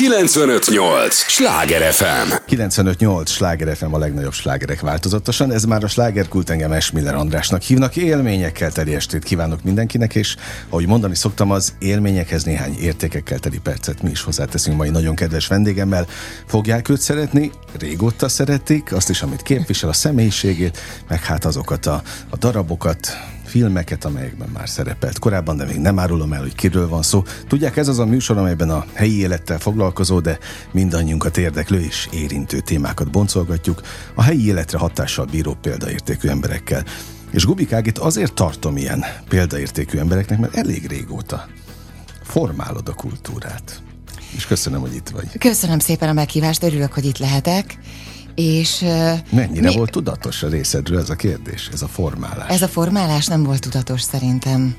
958! Sláger FM! 958! Sláger FM a legnagyobb slágerek változatosan. Ez már a slágerkult engem Esmiller Andrásnak hívnak. Élményekkel teli estét kívánok mindenkinek, és ahogy mondani szoktam, az élményekhez néhány értékekkel teli percet mi is hozzáteszünk mai nagyon kedves vendégemmel. Fogják őt szeretni, régóta szeretik, azt is, amit képvisel, a személyiségét, meg hát azokat a, a darabokat, filmeket, amelyekben már szerepelt korábban, de még nem árulom el, hogy kiről van szó. Tudják, ez az a műsor, amelyben a helyi élettel foglalkozó, de mindannyiunkat érdeklő és érintő témákat boncolgatjuk, a helyi életre hatással bíró példaértékű emberekkel. És Gubikágit azért tartom ilyen példaértékű embereknek, mert elég régóta formálod a kultúrát. És köszönöm, hogy itt vagy. Köszönöm szépen a meghívást, örülök, hogy itt lehetek. És, Mennyire mi... volt tudatos a részedről ez a kérdés, ez a formálás? Ez a formálás nem volt tudatos szerintem.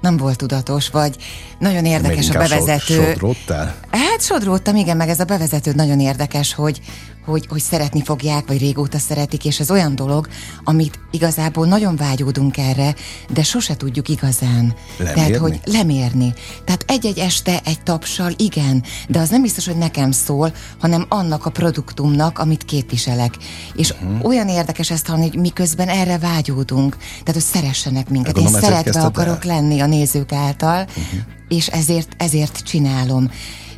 Nem volt tudatos, vagy nagyon érdekes a bevezető. Sodródtál? Hát sodródtam, igen, meg ez a bevezető nagyon érdekes, hogy, hogy, hogy szeretni fogják, vagy régóta szeretik, és ez olyan dolog, amit igazából nagyon vágyódunk erre, de sose tudjuk igazán. Lemérni? Tehát, hogy lemérni. Tehát egy-egy este egy tapsal, igen, de az nem biztos, hogy nekem szól, hanem annak a produktumnak, amit képviselek. És uh-huh. olyan érdekes ezt hallani, hogy miközben erre vágyódunk. Tehát, hogy szeressenek minket. Én szeretve akarok el? lenni a nézők által, uh-huh. és ezért, ezért csinálom.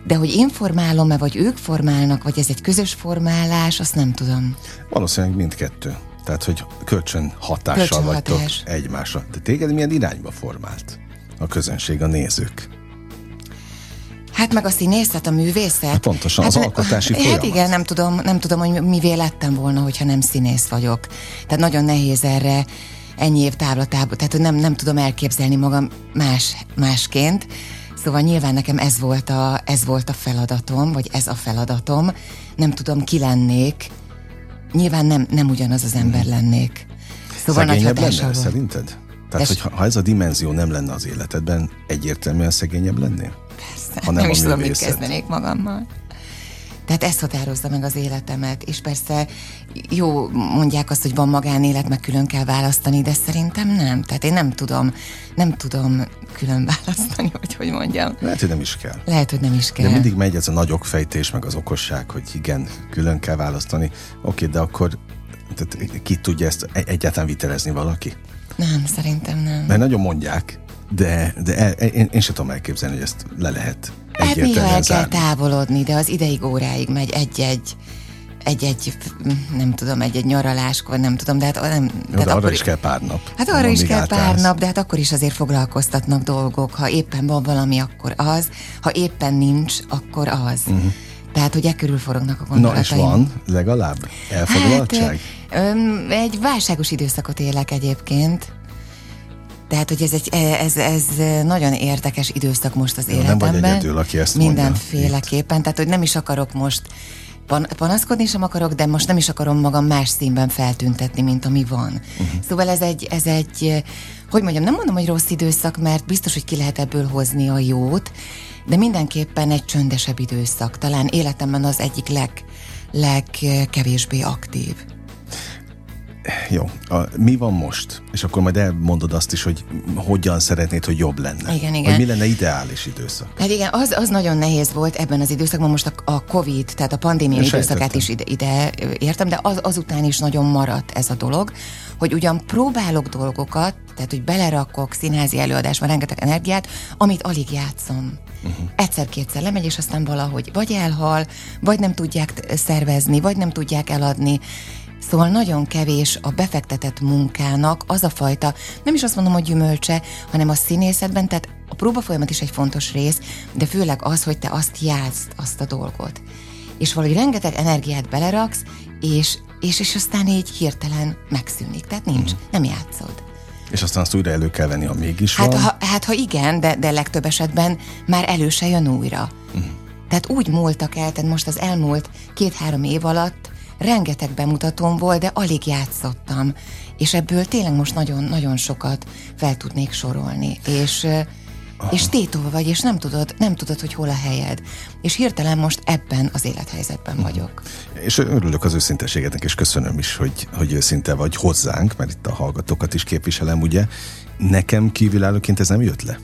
De hogy én formálom-e, vagy ők formálnak, vagy ez egy közös formálás, azt nem tudom. Valószínűleg mindkettő. Tehát, hogy kölcsön hatással kölcsön vagytok hatás. egymásra. De téged milyen irányba formált a közönség, a nézők? Hát meg a színészet, a művészet. Hát pontosan, hát, az alkotási hát folyamat. Hát igen, nem tudom, nem tudom, hogy mivé lettem volna, hogyha nem színész vagyok. Tehát nagyon nehéz erre ennyi év távlatából, tehát hogy nem, nem tudom elképzelni magam más, másként. Szóval nyilván nekem ez volt, a, ez volt a feladatom, vagy ez a feladatom. Nem tudom, ki lennék. Nyilván nem, nem ugyanaz az ember lennék. Szóval szegényebb nagy lenne, szerinted? Tehát, hogy ha ez a dimenzió nem lenne az életedben, egyértelműen szegényebb lennél? Persze, ha nem, nem is tudom, mit kezdenék magammal. Tehát ez határozza meg az életemet, és persze jó, mondják azt, hogy van magánélet, meg külön kell választani, de szerintem nem. Tehát én nem tudom, nem tudom külön választani, hogy hogy mondjam. Lehet, hogy nem is kell. Lehet, hogy nem is kell. De mindig megy ez a nagy okfejtés, meg az okosság, hogy igen, külön kell választani. Oké, de akkor tehát ki tudja ezt egyáltalán vitelezni valaki? Nem, szerintem nem. Mert nagyon mondják, de, de el, én, én sem tudom elképzelni, hogy ezt le lehet Hát néha el kell távolodni, de az ideig óráig megy egy-egy egy-egy, nem tudom, egy-egy nyaraláskor, nem tudom, de hát nem... Jó, de arra akkor, is kell pár nap. Hát arra is kell álltálsz. pár nap, de hát akkor is azért foglalkoztatnak dolgok. Ha éppen van valami, akkor az. Ha éppen nincs, akkor az. Uh-huh. Tehát, hogy e körül forognak a gondolataim. Na és van legalább elfoglaltság? Hát, öm, egy válságos időszakot élek egyébként. Tehát, hogy ez, egy, ez, ez nagyon érdekes időszak most az Jó, életemben. Nem vagy egyedül, aki ezt Mindenféleképpen. Tehát, hogy nem is akarok most pan- panaszkodni sem akarok, de most nem is akarom magam más színben feltüntetni, mint ami van. Uh-huh. Szóval ez egy, ez egy, hogy mondjam, nem mondom, hogy rossz időszak, mert biztos, hogy ki lehet ebből hozni a jót, de mindenképpen egy csöndesebb időszak. Talán életemben az egyik leg, legkevésbé aktív. Jó, a, mi van most? És akkor majd elmondod azt is, hogy hogyan szeretnéd, hogy jobb lenne. Igen, igen. Hogy mi lenne ideális időszak. Hát igen, az, az nagyon nehéz volt ebben az időszakban, most a, a Covid, tehát a pandémia És időszakát is ide, ide értem, de az, azután is nagyon maradt ez a dolog, hogy ugyan próbálok dolgokat, tehát hogy belerakok színházi előadásban rengeteg energiát, amit alig játszom. Uh-huh. Egyszer-kétszer lemegy, és aztán valahogy vagy elhal, vagy nem tudják szervezni, vagy nem tudják eladni Szóval nagyon kevés a befektetett munkának az a fajta, nem is azt mondom, hogy gyümölcse, hanem a színészetben, tehát a próba folyamat is egy fontos rész, de főleg az, hogy te azt játszd, azt a dolgot. És valahogy rengeteg energiát beleraksz, és, és, és aztán így hirtelen megszűnik. Tehát nincs, mm. nem játszod. És aztán azt újra elő kell venni, ha mégis hát, van? Ha, hát ha igen, de, de legtöbb esetben már elő se jön újra. Mm. Tehát úgy múltak el, tehát most az elmúlt két-három év alatt rengeteg bemutatóm volt, de alig játszottam, és ebből tényleg most nagyon-nagyon sokat fel tudnék sorolni, és Aha. és tétova vagy, és nem tudod, nem tudod, hogy hol a helyed. És hirtelen most ebben az élethelyzetben uh-huh. vagyok. És örülök az őszinteségednek, és köszönöm is, hogy, hogy őszinte vagy hozzánk, mert itt a hallgatókat is képviselem, ugye. Nekem kívülállóként ez nem jött le.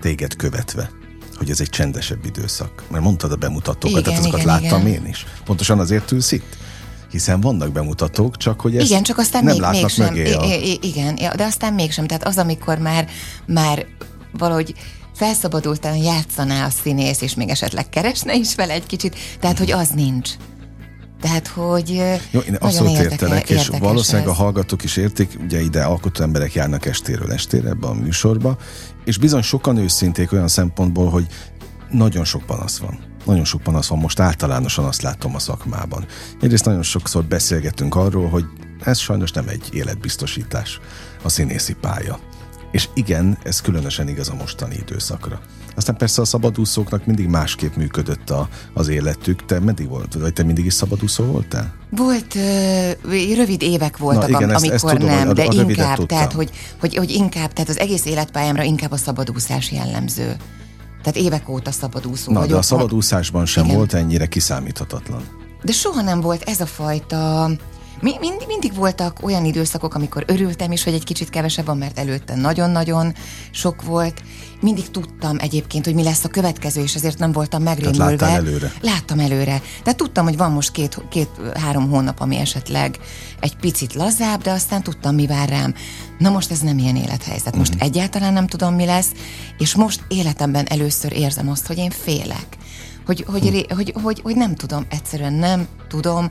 Téged követve hogy ez egy csendesebb időszak. Mert mondtad a bemutatókat, igen, tehát azokat igen, láttam igen. én is. Pontosan azért ülsz itt? Hiszen vannak bemutatók, csak hogy ezt Igen, csak aztán nem még, látnak mégsem. mögé a... I- igen, de aztán mégsem. Tehát az, amikor már, már valahogy felszabadultan játszaná a színész, és még esetleg keresne is vele egy kicsit, tehát, hogy az nincs. Tehát, hogy Jó, én abszolút érdeke, értelek, és valószínűleg ez. a hallgatók is értik, ugye ide alkotó emberek járnak estéről estére ebbe a műsorba, és bizony sokan őszinték olyan szempontból, hogy nagyon sok panasz van. Nagyon sok panasz van, most általánosan azt látom a szakmában. Egyrészt nagyon sokszor beszélgetünk arról, hogy ez sajnos nem egy életbiztosítás, a színészi pálya. És igen, ez különösen igaz a mostani időszakra. Aztán persze a szabadúszóknak mindig másképp működött a, az életük. Te meddig volt, vagy te mindig is szabadúszó voltál? Volt, uh, rövid évek voltak, Na, igen, amikor ezt, ezt tudom, nem, a, de a inkább, tehát hogy, hogy, hogy inkább, tehát az egész életpályámra inkább a szabadúszás jellemző. Tehát évek óta szabadúszó Na, vagyok. de a szabadúszásban sem igen. volt ennyire kiszámíthatatlan. De soha nem volt ez a fajta mi, mind, mindig voltak olyan időszakok, amikor örültem is, hogy egy kicsit kevesebb van, mert előtte nagyon-nagyon sok volt. Mindig tudtam egyébként, hogy mi lesz a következő, és ezért nem voltam megrémülve. Tehát előre? Láttam előre. De tudtam, hogy van most két, két-három hónap, ami esetleg egy picit lazább, de aztán tudtam, mi vár rám. Na most ez nem ilyen élethelyzet. Most uh-huh. egyáltalán nem tudom, mi lesz, és most életemben először érzem azt, hogy én félek. Hogy, hogy, uh-huh. hogy, hogy, hogy nem tudom, egyszerűen nem tudom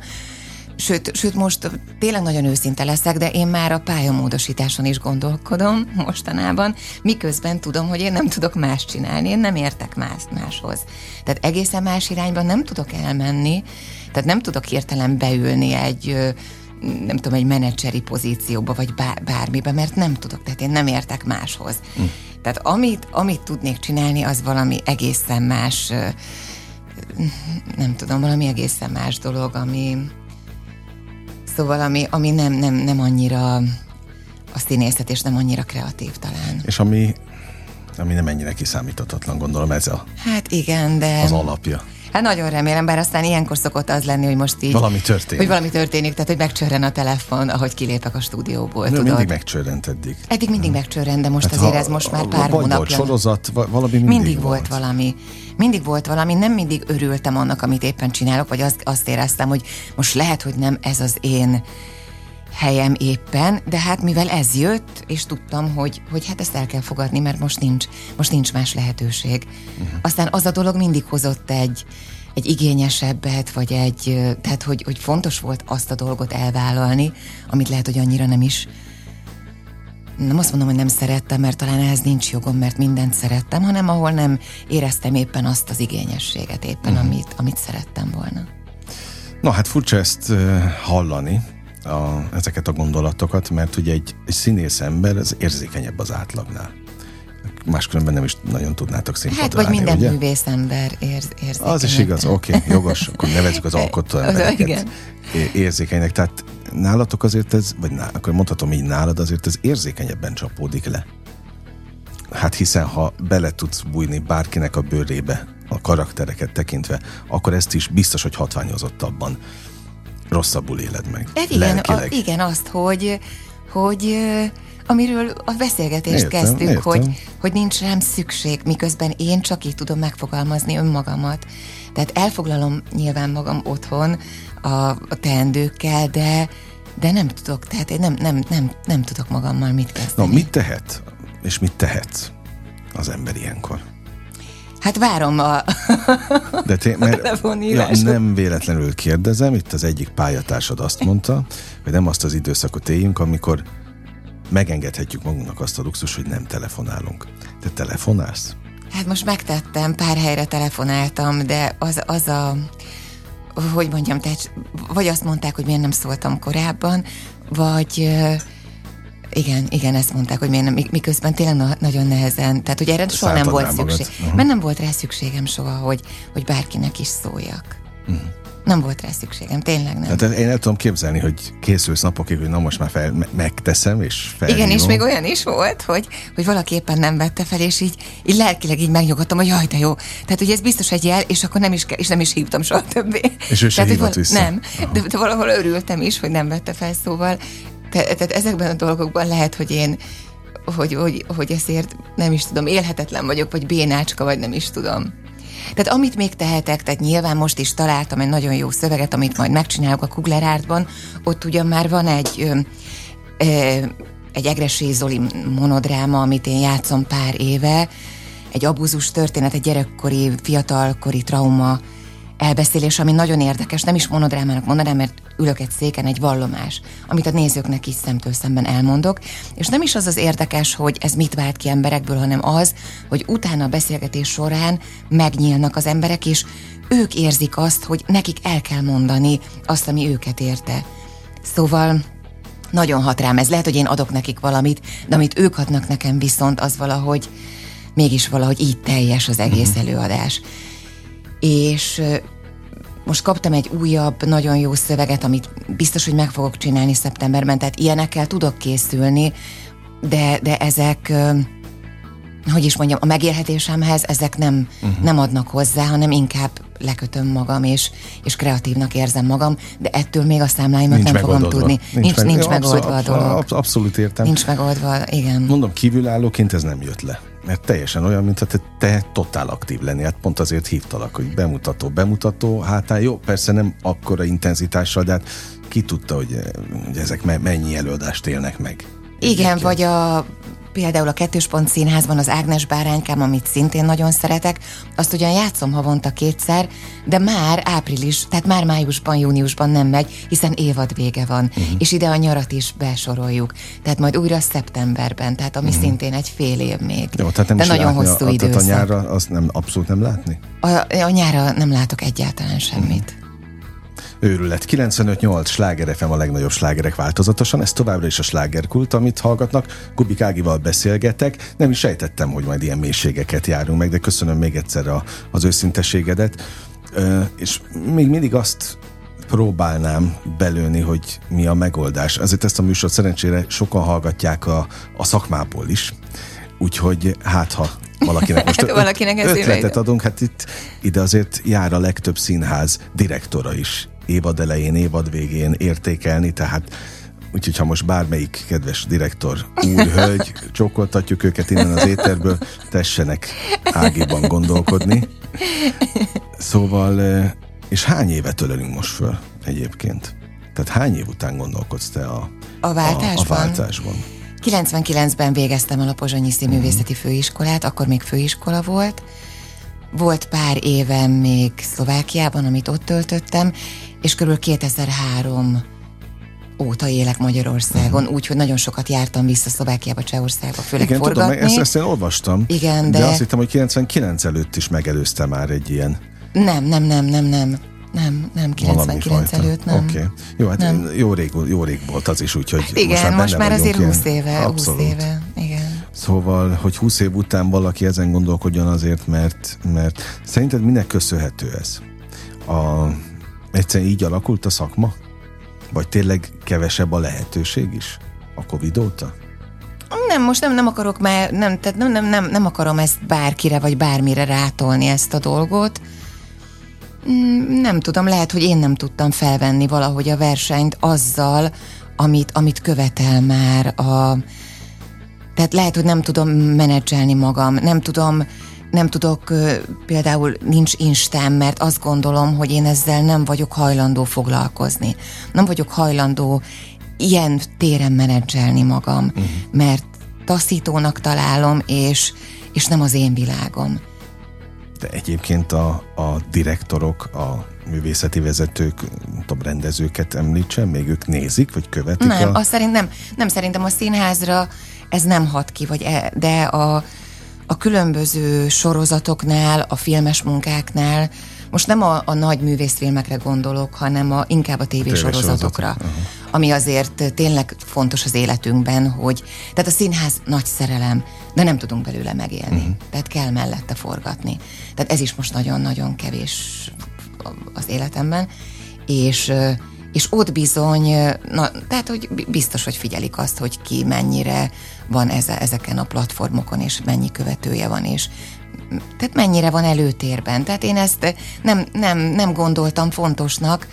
Sőt, sőt, most tényleg nagyon őszinte leszek, de én már a pályamódosításon is gondolkodom mostanában, miközben tudom, hogy én nem tudok más csinálni, én nem értek más, máshoz. Tehát egészen más irányban nem tudok elmenni, tehát nem tudok hirtelen beülni egy nem tudom, egy menedzseri pozícióba, vagy bár, bármibe, mert nem tudok, tehát én nem értek máshoz. Hm. Tehát amit, amit tudnék csinálni, az valami egészen más, nem tudom, valami egészen más dolog, ami, Szóval ami, ami nem, nem, nem annyira a színészet, és nem annyira kreatív talán. És ami, ami nem ennyire kiszámíthatatlan, gondolom ez a, hát igen, de... az alapja. Hát nagyon remélem, bár aztán ilyenkor szokott az lenni, hogy most így... Valami történik. Hogy valami történik, tehát hogy megcsörren a telefon, ahogy kilépek a stúdióból. De tudod? mindig megcsörrent eddig. Eddig mindig hmm. megcsörrent, de most hát azért ha, ez most már pár vagy hónapja. Volt sorozat, valami mindig, mindig volt. volt valami. Mindig volt valami, nem mindig örültem annak, amit éppen csinálok, vagy azt, azt éreztem, hogy most lehet, hogy nem ez az én helyem éppen, de hát mivel ez jött, és tudtam, hogy, hogy hát ezt el kell fogadni, mert most nincs, most nincs más lehetőség. Uh-huh. Aztán az a dolog mindig hozott egy, egy igényesebbet, vagy egy, tehát hogy, hogy fontos volt azt a dolgot elvállalni, amit lehet, hogy annyira nem is nem azt mondom, hogy nem szerettem, mert talán ehhez nincs jogom, mert mindent szerettem, hanem ahol nem éreztem éppen azt az igényességet éppen, uh-huh. amit, amit szerettem volna. Na hát furcsa ezt hallani, a, ezeket a gondolatokat, mert ugye egy, egy színész ember az érzékenyebb az átlagnál. Máskülönben nem is nagyon tudnátok színpadra Hát, vagy minden ugye? művész ember érz, érzékenyebb. Az is igaz, oké, okay, jogos, akkor nevezzük az alkotó embereket érzékenynek. Tehát nálatok azért ez, vagy ná, akkor mondhatom így nálad, azért ez érzékenyebben csapódik le. Hát hiszen, ha bele tudsz bújni bárkinek a bőrébe, a karaktereket tekintve, akkor ezt is biztos, hogy hatványozottabban rosszabbul éled meg. Hát igen, a, igen, azt, hogy, hogy amiről a beszélgetést értem, kezdtük, értem. Hogy, hogy nincs rám szükség, miközben én csak így tudom megfogalmazni önmagamat. Tehát elfoglalom nyilván magam otthon a, a teendőkkel, de, de nem tudok, tehát én nem, nem, nem, nem tudok magammal mit kezdeni. Na, mit tehet, és mit tehetsz az ember ilyenkor? Hát várom a, De té, mert, ja, nem véletlenül kérdezem, itt az egyik pályatársad azt mondta, hogy nem azt az időszakot éljünk, amikor megengedhetjük magunknak azt a luxus, hogy nem telefonálunk. Te telefonálsz? Hát most megtettem, pár helyre telefonáltam, de az, az a hogy mondjam, tehát vagy azt mondták, hogy miért nem szóltam korábban, vagy igen, igen, ezt mondták, hogy miért nem, miközben tényleg nagyon nehezen, tehát hogy erre soha nem volt szükség. Uh-huh. Mert nem volt rá szükségem soha, hogy, hogy bárkinek is szóljak. Uh-huh. Nem volt rá szükségem, tényleg nem. Tehát én el tudom képzelni, hogy készülsz napokig, hogy na most már fel, megteszem, és felhívom. Igen, és még olyan is volt, hogy, hogy valaki éppen nem vette fel, és így, így lelkileg így megnyugodtam, hogy jaj, de jó. Tehát, hogy ez biztos egy jel, és akkor nem is, és nem is hívtam soha többé. És ő Tehát, hívott vissza? Nem, de, de valahol örültem is, hogy nem vette fel, szóval te, tehát ezekben a dolgokban lehet, hogy én hogy, hogy, hogy ezért nem is tudom, élhetetlen vagyok, vagy bénácska, vagy nem is tudom. Tehát amit még tehetek, tehát nyilván most is találtam egy nagyon jó szöveget, amit majd megcsinálok a Kugler Artban, ott ugyan már van egy ö, ö, egy Egresi Zoli monodráma, amit én játszom pár éve, egy abúzus történet, egy gyerekkori, fiatalkori trauma elbeszélés, ami nagyon érdekes, nem is monodrámának mondanám, mert ülök egy széken, egy vallomás, amit a nézőknek is szemtől szemben elmondok, és nem is az az érdekes, hogy ez mit vált ki emberekből, hanem az, hogy utána a beszélgetés során megnyílnak az emberek, és ők érzik azt, hogy nekik el kell mondani azt, ami őket érte. Szóval nagyon hat rám ez. Lehet, hogy én adok nekik valamit, de amit ők adnak nekem viszont, az valahogy mégis valahogy így teljes az egész uh-huh. előadás. És most kaptam egy újabb, nagyon jó szöveget, amit biztos, hogy meg fogok csinálni szeptemberben, tehát ilyenekkel tudok készülni, de, de ezek, hogy is mondjam, a megélhetésemhez ezek nem, uh-huh. nem adnak hozzá, hanem inkább lekötöm magam, és, és kreatívnak érzem magam, de ettől még a számláimat nincs nem fogom tudni. Nincs, nincs, meg, nincs megoldva a dolog. Abszolút értem. Nincs megoldva, igen. Mondom, kívülállóként ez nem jött le mert teljesen olyan, mintha te, te totál aktív lennél. Hát pont azért hívtalak, hogy bemutató, bemutató, hát, hát jó, persze nem akkora intenzitással, de hát ki tudta, hogy, hogy ezek mennyi előadást élnek meg. Igen, Egyébként. vagy a például a Kettős Pont Színházban az Ágnes báránykám, amit szintén nagyon szeretek, azt ugyan játszom havonta kétszer, de már április, tehát már májusban, júniusban nem megy, hiszen évad vége van, uh-huh. és ide a nyarat is besoroljuk. Tehát majd újra szeptemberben, tehát ami uh-huh. szintén egy fél év még. Jó, tehát nem de nagyon látni, hosszú idő. Tehát a nyára azt nem, abszolút nem látni? A, a nyára nem látok egyáltalán semmit. Uh-huh. Őrület 95-8 sláger FM a legnagyobb slágerek változatosan, ez továbbra is a slágerkult, amit hallgatnak. Kubik Ágival beszélgetek, nem is sejtettem, hogy majd ilyen mélységeket járunk meg, de köszönöm még egyszer a, az őszinteségedet. Ö, és még mindig azt próbálnám belőni, hogy mi a megoldás. Azért ezt a műsort szerencsére sokan hallgatják a, a szakmából is, úgyhogy hát ha valakinek most hát, valakinek ötletet adunk, hát itt ide azért jár a legtöbb színház direktora is évad elején, évad végén értékelni, tehát Úgyhogy ha most bármelyik kedves direktor, úr, hölgy, csókoltatjuk őket innen az éterből, tessenek ágiban gondolkodni. Szóval, eh, és hány évet ölelünk most föl egyébként? Tehát hány év után gondolkodsz te a, a váltásban? A, a váltásban? 99-ben végeztem el a Pozsonyi Színművészeti uh-huh. Főiskolát, akkor még főiskola volt. Volt pár évem még Szlovákiában, amit ott töltöttem, és kb. 2003 óta élek Magyarországon, uh-huh. úgyhogy nagyon sokat jártam vissza Szlovákiába, Csehországba, főleg Igen, forgatni. tudom, ezt, ezt én olvastam. Igen, de... de azt hittem, hogy 99 előtt is megelőzte már egy ilyen. Nem, nem, nem, nem, nem. Nem, nem, 99 előtt nem. Oké. Okay. Jó, hát nem. jó, rég, jó rég volt az is, úgyhogy Igen, most már, most már azért 20 éve, Abszolút. 20 éve, igen. Szóval, hogy 20 év után valaki ezen gondolkodjon azért, mert, mert szerinted minek köszönhető ez? A, egyszerűen így alakult a szakma? Vagy tényleg kevesebb a lehetőség is a Covid óta? Nem, most nem, nem akarok már, nem, tehát nem, nem, nem, nem akarom ezt bárkire vagy bármire rátolni ezt a dolgot. Mm, nem tudom, lehet, hogy én nem tudtam felvenni valahogy a versenyt azzal, amit, amit követel már a... Tehát lehet, hogy nem tudom menedzselni magam, nem tudom, nem tudok, például nincs Instám, mert azt gondolom, hogy én ezzel nem vagyok hajlandó foglalkozni. Nem vagyok hajlandó ilyen téren menedzselni magam, uh-huh. mert taszítónak találom, és, és nem az én világom. De egyébként a, a direktorok, a művészeti vezetők, tudom, rendezőket említsen, még ők nézik, vagy követik? Nem, a... azt szerint nem, nem szerintem a színházra ez nem hat ki, vagy e, de a, a különböző sorozatoknál, a filmes munkáknál, most nem a, a nagy művészfilmekre gondolok, hanem a, inkább a tévésorozatokra, uh-huh. ami azért tényleg fontos az életünkben, hogy tehát a színház nagy szerelem, de nem tudunk belőle megélni, uh-huh. tehát kell mellette forgatni. Tehát ez is most nagyon-nagyon kevés az életemben, és és ott bizony, na, tehát hogy biztos, hogy figyelik azt, hogy ki mennyire van eze, ezeken a platformokon, és mennyi követője van, és tehát mennyire van előtérben. Tehát én ezt nem, nem, nem gondoltam fontosnak,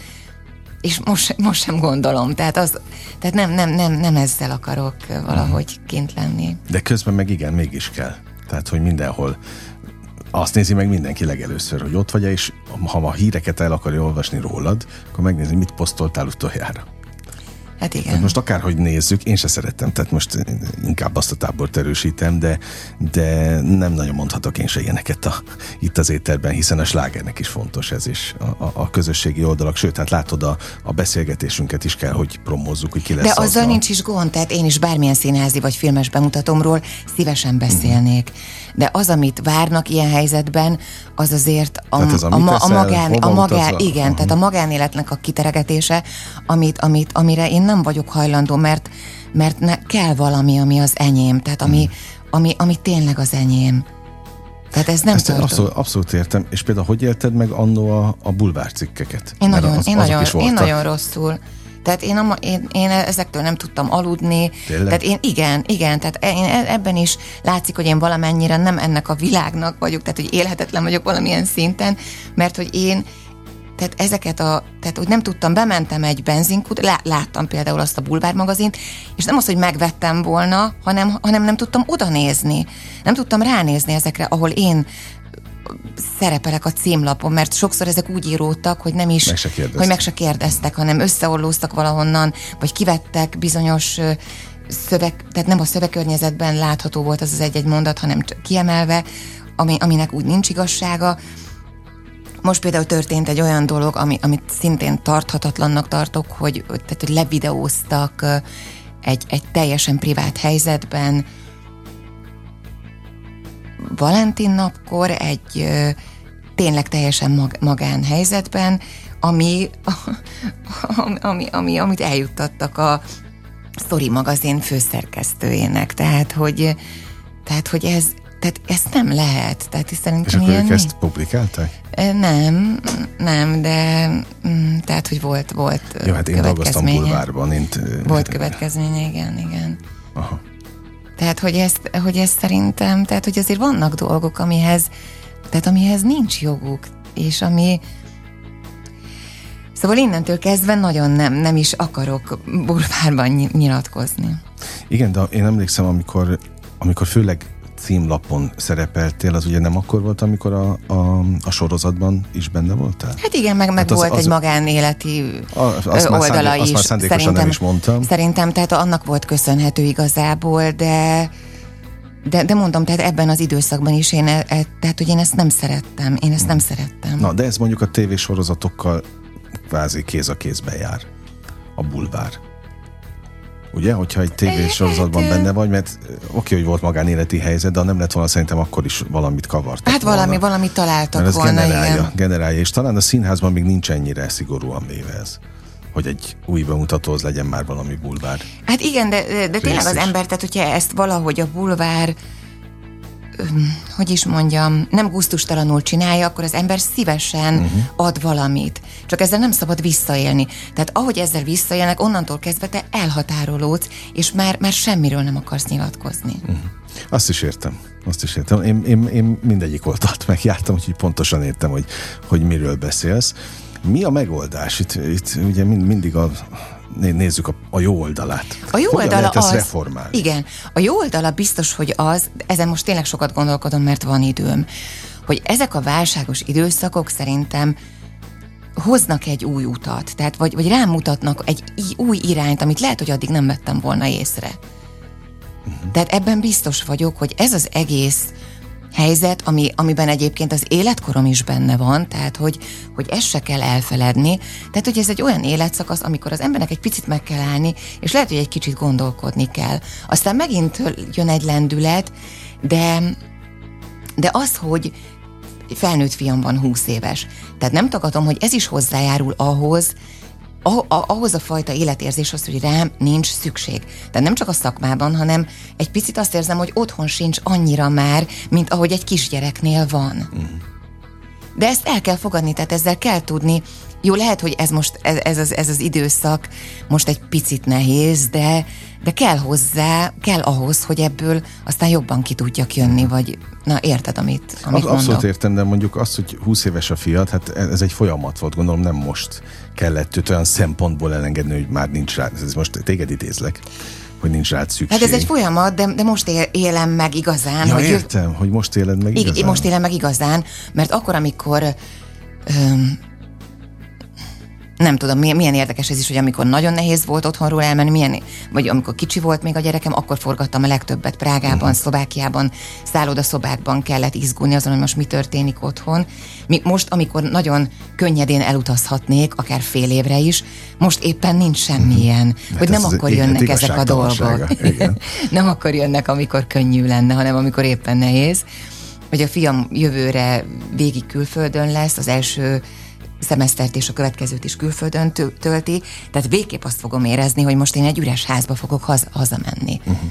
és most, most sem gondolom. Tehát, az, tehát nem, nem, nem, nem ezzel akarok valahogy kint lenni. De közben meg igen, mégis kell. Tehát, hogy mindenhol azt nézi meg mindenki legelőször, hogy ott vagy, és ha a híreket el akarja olvasni rólad, akkor megnézi, mit posztoltál utoljára. Hát igen. Tehát most akárhogy nézzük, én se szerettem, tehát most inkább azt a tábort erősítem, de, de nem nagyon mondhatok én se ilyeneket a, itt az éterben, hiszen a slágernek is fontos ez is, a, a, a közösségi oldalak, sőt, hát látod, a, a beszélgetésünket is kell, hogy promózzuk, hogy ki lesz De azzal a... nincs is gond, tehát én is bármilyen színházi vagy filmes bemutatomról szívesen beszélnék. Mm. De az, amit várnak ilyen helyzetben, az azért a, Tehát ez a, a, mit a, magán, a magán utazol? igen, Aha. tehát a magánéletnek a kiteregetése, amit, amit, amire én nem vagyok hajlandó, mert, mert ne, kell valami, ami az enyém, tehát ami, Hmm. ami, ami tényleg az enyém. Tehát ez nem Ezt tartom. abszolút, abszolút értem, és például hogy élted meg annó a, a bulvár cikkeket? Én Mert nagyon, az- én, nagyon, én nagyon rosszul. Tehát én, a, én, én ezektől nem tudtam aludni. Tényleg? Tehát én igen, igen, tehát én e- ebben is látszik, hogy én valamennyire nem ennek a világnak vagyok, tehát hogy élhetetlen vagyok valamilyen szinten, mert hogy én tehát ezeket a, tehát hogy nem tudtam, bementem egy benzinkút, lá, láttam például azt a bulvár magazint, és nem az, hogy megvettem volna, hanem, hanem nem tudtam oda nézni. Nem tudtam ránézni ezekre, ahol én szerepelek a címlapon, mert sokszor ezek úgy íródtak, hogy nem is, Meg se kérdeztek. hogy meg se kérdeztek, hanem összeollóztak valahonnan, vagy kivettek bizonyos szöveg, tehát nem a szövegkörnyezetben látható volt az az egy-egy mondat, hanem kiemelve, ami, aminek úgy nincs igazsága. Most például történt egy olyan dolog, ami, amit szintén tarthatatlannak tartok, hogy, tehát, hogy levideóztak egy, egy teljesen privát helyzetben, Valentin napkor egy ö, tényleg teljesen mag, magánhelyzetben, ami, ami, ami, ami, amit eljuttattak a Story magazin főszerkesztőjének. Tehát, hogy, tehát, hogy ez, tehát ezt nem lehet. Tehát És szerintem akkor ilyen ők ezt publikálták? Nem, nem, de mm, tehát, hogy volt, volt Jó, hát én dolgoztam bulvárban, ö, Volt következménye, igen, igen. Aha. Tehát, hogy ezt, hogy ezt szerintem, tehát, hogy azért vannak dolgok, amihez, tehát amihez nincs joguk, és ami, Szóval innentől kezdve nagyon nem, nem is akarok bulvárban ny- nyilatkozni. Igen, de én emlékszem, amikor, amikor főleg címlapon szerepeltél, az ugye nem akkor volt, amikor a, a, a sorozatban is benne voltál? Hát igen, meg, meg Hát az- volt az- egy magánéleti A- azt oldala azt is. már szándékosan nem is mondtam. Szerintem, tehát annak volt köszönhető igazából, de de, de mondom, tehát ebben az időszakban is én, e, e, tehát hogy én ezt nem szerettem, én ezt nem szerettem. Na, de ez mondjuk a tévésorozatokkal kvázi kéz a kézbe jár. A bulvár. Ugye, hogyha egy tévésorozatban benne vagy, mert oké, hogy volt magánéleti helyzet, de nem lett volna, szerintem akkor is valamit kavartak Hát valami, volna. valami találtak Mert ez volna, generálja, igen. generálja, és talán a színházban még nincs ennyire szigorúan véve ez hogy egy új bemutatóhoz legyen már valami bulvár. Hát igen, de, de, tényleg az ember, tehát hogyha ezt valahogy a bulvár hogy is mondjam, nem gusztustalanul csinálja, akkor az ember szívesen uh-huh. ad valamit. Csak ezzel nem szabad visszaélni. Tehát ahogy ezzel visszaélnek, onnantól kezdve te elhatárolódsz, és már, már semmiről nem akarsz nyilatkozni. Uh-huh. Azt is értem. Azt is értem. Én, én, én mindegyik oldalt megjártam, úgyhogy pontosan értem, hogy, hogy miről beszélsz. Mi a megoldás? Itt, itt ugye mind, mindig a, né- nézzük a, a jó oldalát. A jó Hogyan oldala az, reformálni? Igen, a jó oldala biztos, hogy az, ezen most tényleg sokat gondolkodom, mert van időm, hogy ezek a válságos időszakok szerintem hoznak egy új utat, tehát vagy, vagy rámutatnak egy új irányt, amit lehet, hogy addig nem vettem volna észre. Mhm. Tehát ebben biztos vagyok, hogy ez az egész helyzet, ami, amiben egyébként az életkorom is benne van, tehát hogy, hogy ezt se kell elfeledni. Tehát, hogy ez egy olyan életszakasz, amikor az embernek egy picit meg kell állni, és lehet, hogy egy kicsit gondolkodni kell. Aztán megint jön egy lendület, de, de az, hogy felnőtt fiam van 20 éves. Tehát nem tagadom, hogy ez is hozzájárul ahhoz, ah- a- ahhoz a fajta életérzéshoz, hogy rám nincs szükség. Tehát nem csak a szakmában, hanem egy picit azt érzem, hogy otthon sincs annyira már, mint ahogy egy kisgyereknél van. de ezt el kell fogadni, tehát ezzel kell tudni. Jó, lehet, hogy ez most, ez, ez, az, ez az időszak most egy picit nehéz, de, de kell hozzá, kell ahhoz, hogy ebből aztán jobban ki tudjak jönni, vagy na érted, amit, amit Abszolút értem, de mondjuk azt, hogy 20 éves a fiat, hát ez egy folyamat volt, gondolom nem most kellett őt olyan szempontból elengedni, hogy már nincs rá, ez most téged idézlek hogy nincs rá szükség. Hát ez egy folyamat, de, de most él, élem meg igazán. Ja, hogy értem, hogy most éled meg igazán. Most élem meg igazán, mert akkor, amikor öm, nem tudom, milyen, milyen érdekes ez is, hogy amikor nagyon nehéz volt otthonról elmenni, milyen, vagy amikor kicsi volt még a gyerekem, akkor forgattam a legtöbbet Prágában, uh-huh. Szlovákiában, szállodaszobákban kellett izgulni azon, hogy most mi történik otthon. Mi, most, amikor nagyon könnyedén elutazhatnék, akár fél évre is, most éppen nincs semmilyen, uh-huh. hogy nem akkor jönnek ezek a dolgok. nem akkor jönnek, amikor könnyű lenne, hanem amikor éppen nehéz. Hogy a fiam jövőre végig külföldön lesz, az első szemesztert és a következőt is külföldön tölti, tehát végképp azt fogom érezni, hogy most én egy üres házba fogok haza, hazamenni. Uh-huh.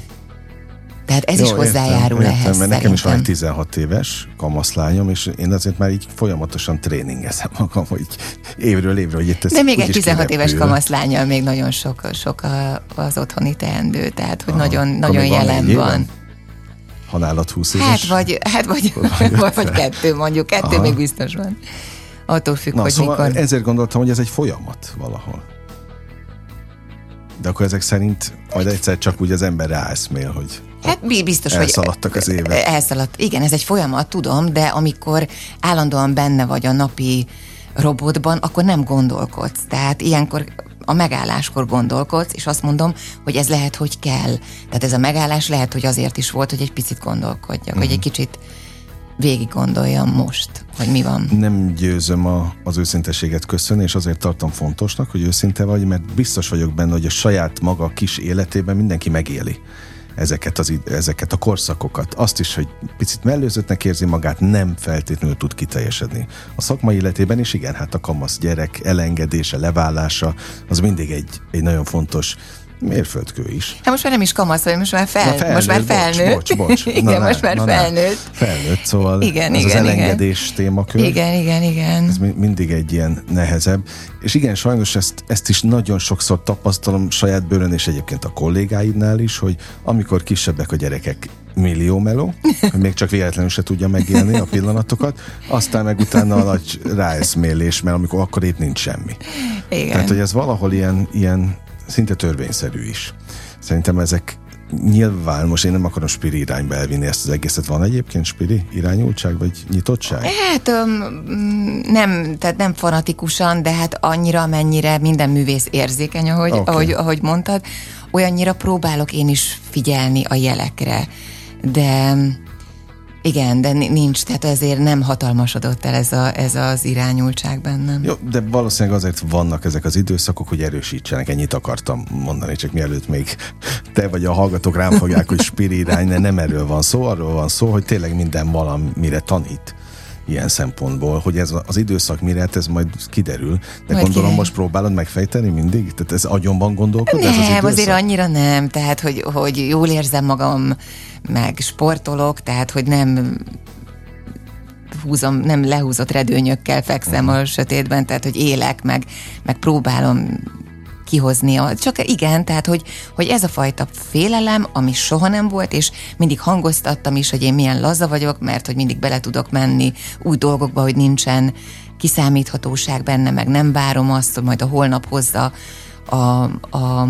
Tehát ez Jó, is hozzájárul értem, ehhez. Értem, mert nekem is van egy 16 éves kamaszlányom, és én azért már így folyamatosan tréningezem magam, hogy évről évre, hogy itt ez De még egy 16 éves kamaszlányal még nagyon sok, sok az otthoni teendő, tehát hogy Aha, nagyon, nagyon jelen van. van. Ha nálad 20 éves? Hát vagy, hát vagy, vagy, vagy kettő mondjuk, kettő Aha. még biztos van. Attól függ, Na, hogy szóval mikor... ezért gondoltam, hogy ez egy folyamat valahol. De akkor ezek szerint majd egyszer csak úgy az ember ráeszmél, hogy Hát biztos, elszaladtak hogy az évek. Elszaladt. Igen, ez egy folyamat, tudom, de amikor állandóan benne vagy a napi robotban, akkor nem gondolkodsz. Tehát ilyenkor a megálláskor gondolkodsz, és azt mondom, hogy ez lehet, hogy kell. Tehát ez a megállás lehet, hogy azért is volt, hogy egy picit gondolkodjak, uh-huh. hogy egy mhm. kicsit végig gondoljam most, hogy mi van. Nem győzöm a, az őszinteséget köszönni, és azért tartom fontosnak, hogy őszinte vagy, mert biztos vagyok benne, hogy a saját maga kis életében mindenki megéli ezeket, az, ezeket a korszakokat. Azt is, hogy picit mellőzöttnek érzi magát, nem feltétlenül tud kiteljesedni. A szakmai életében is igen, hát a kamasz gyerek elengedése, leválása, az mindig egy, egy nagyon fontos mérföldkő is. Hát most már nem is kamasz vagy, most már, fel, felnőtt, most már felnőtt. Bocs, bocs, bocs. igen, na, most már na, felnőtt. Felnőtt, szóval igen, ez igen, az elengedés igen. témakör. Igen, igen, igen. Ez mindig egy ilyen nehezebb. És igen, sajnos ezt, ezt is nagyon sokszor tapasztalom saját bőrön, és egyébként a kollégáidnál is, hogy amikor kisebbek a gyerekek, millió meló, hogy még csak véletlenül se tudja megélni a pillanatokat, aztán meg utána a nagy ráeszmélés, mert amikor akkor épp nincs semmi. Igen. Tehát, hogy ez valahol ilyen, ilyen szinte törvényszerű is. Szerintem ezek nyilván, most én nem akarom spiri irányba elvinni ezt az egészet. Van egyébként spiri irányultság, vagy nyitottság? Hát nem, tehát nem fanatikusan, de hát annyira, amennyire minden művész érzékeny, ahogy, okay. ahogy, ahogy mondtad, olyannyira próbálok én is figyelni a jelekre. De igen, de nincs, tehát ezért nem hatalmasodott el ez, a, ez az irányultság bennem. Jó, de valószínűleg azért vannak ezek az időszakok, hogy erősítsenek. Ennyit akartam mondani, csak mielőtt még te vagy a hallgatók rám fogják, hogy spiri irány, de nem erről van szó, arról van szó, hogy tényleg minden valamire tanít ilyen szempontból, hogy ez az időszak mire, ez majd kiderül. De majd gondolom, most próbálod megfejteni mindig? Tehát ez agyonban gondolkod? Nem, ez az azért annyira nem. Tehát, hogy, hogy jól érzem magam, meg sportolok, tehát, hogy nem húzom, nem lehúzott redőnyökkel fekszem uh-huh. a sötétben, tehát, hogy élek, meg, meg próbálom kihozni. Csak igen, tehát, hogy, hogy ez a fajta félelem, ami soha nem volt, és mindig hangoztattam is, hogy én milyen laza vagyok, mert hogy mindig bele tudok menni új dolgokba, hogy nincsen kiszámíthatóság benne, meg nem várom azt, hogy majd a holnap hozza a, a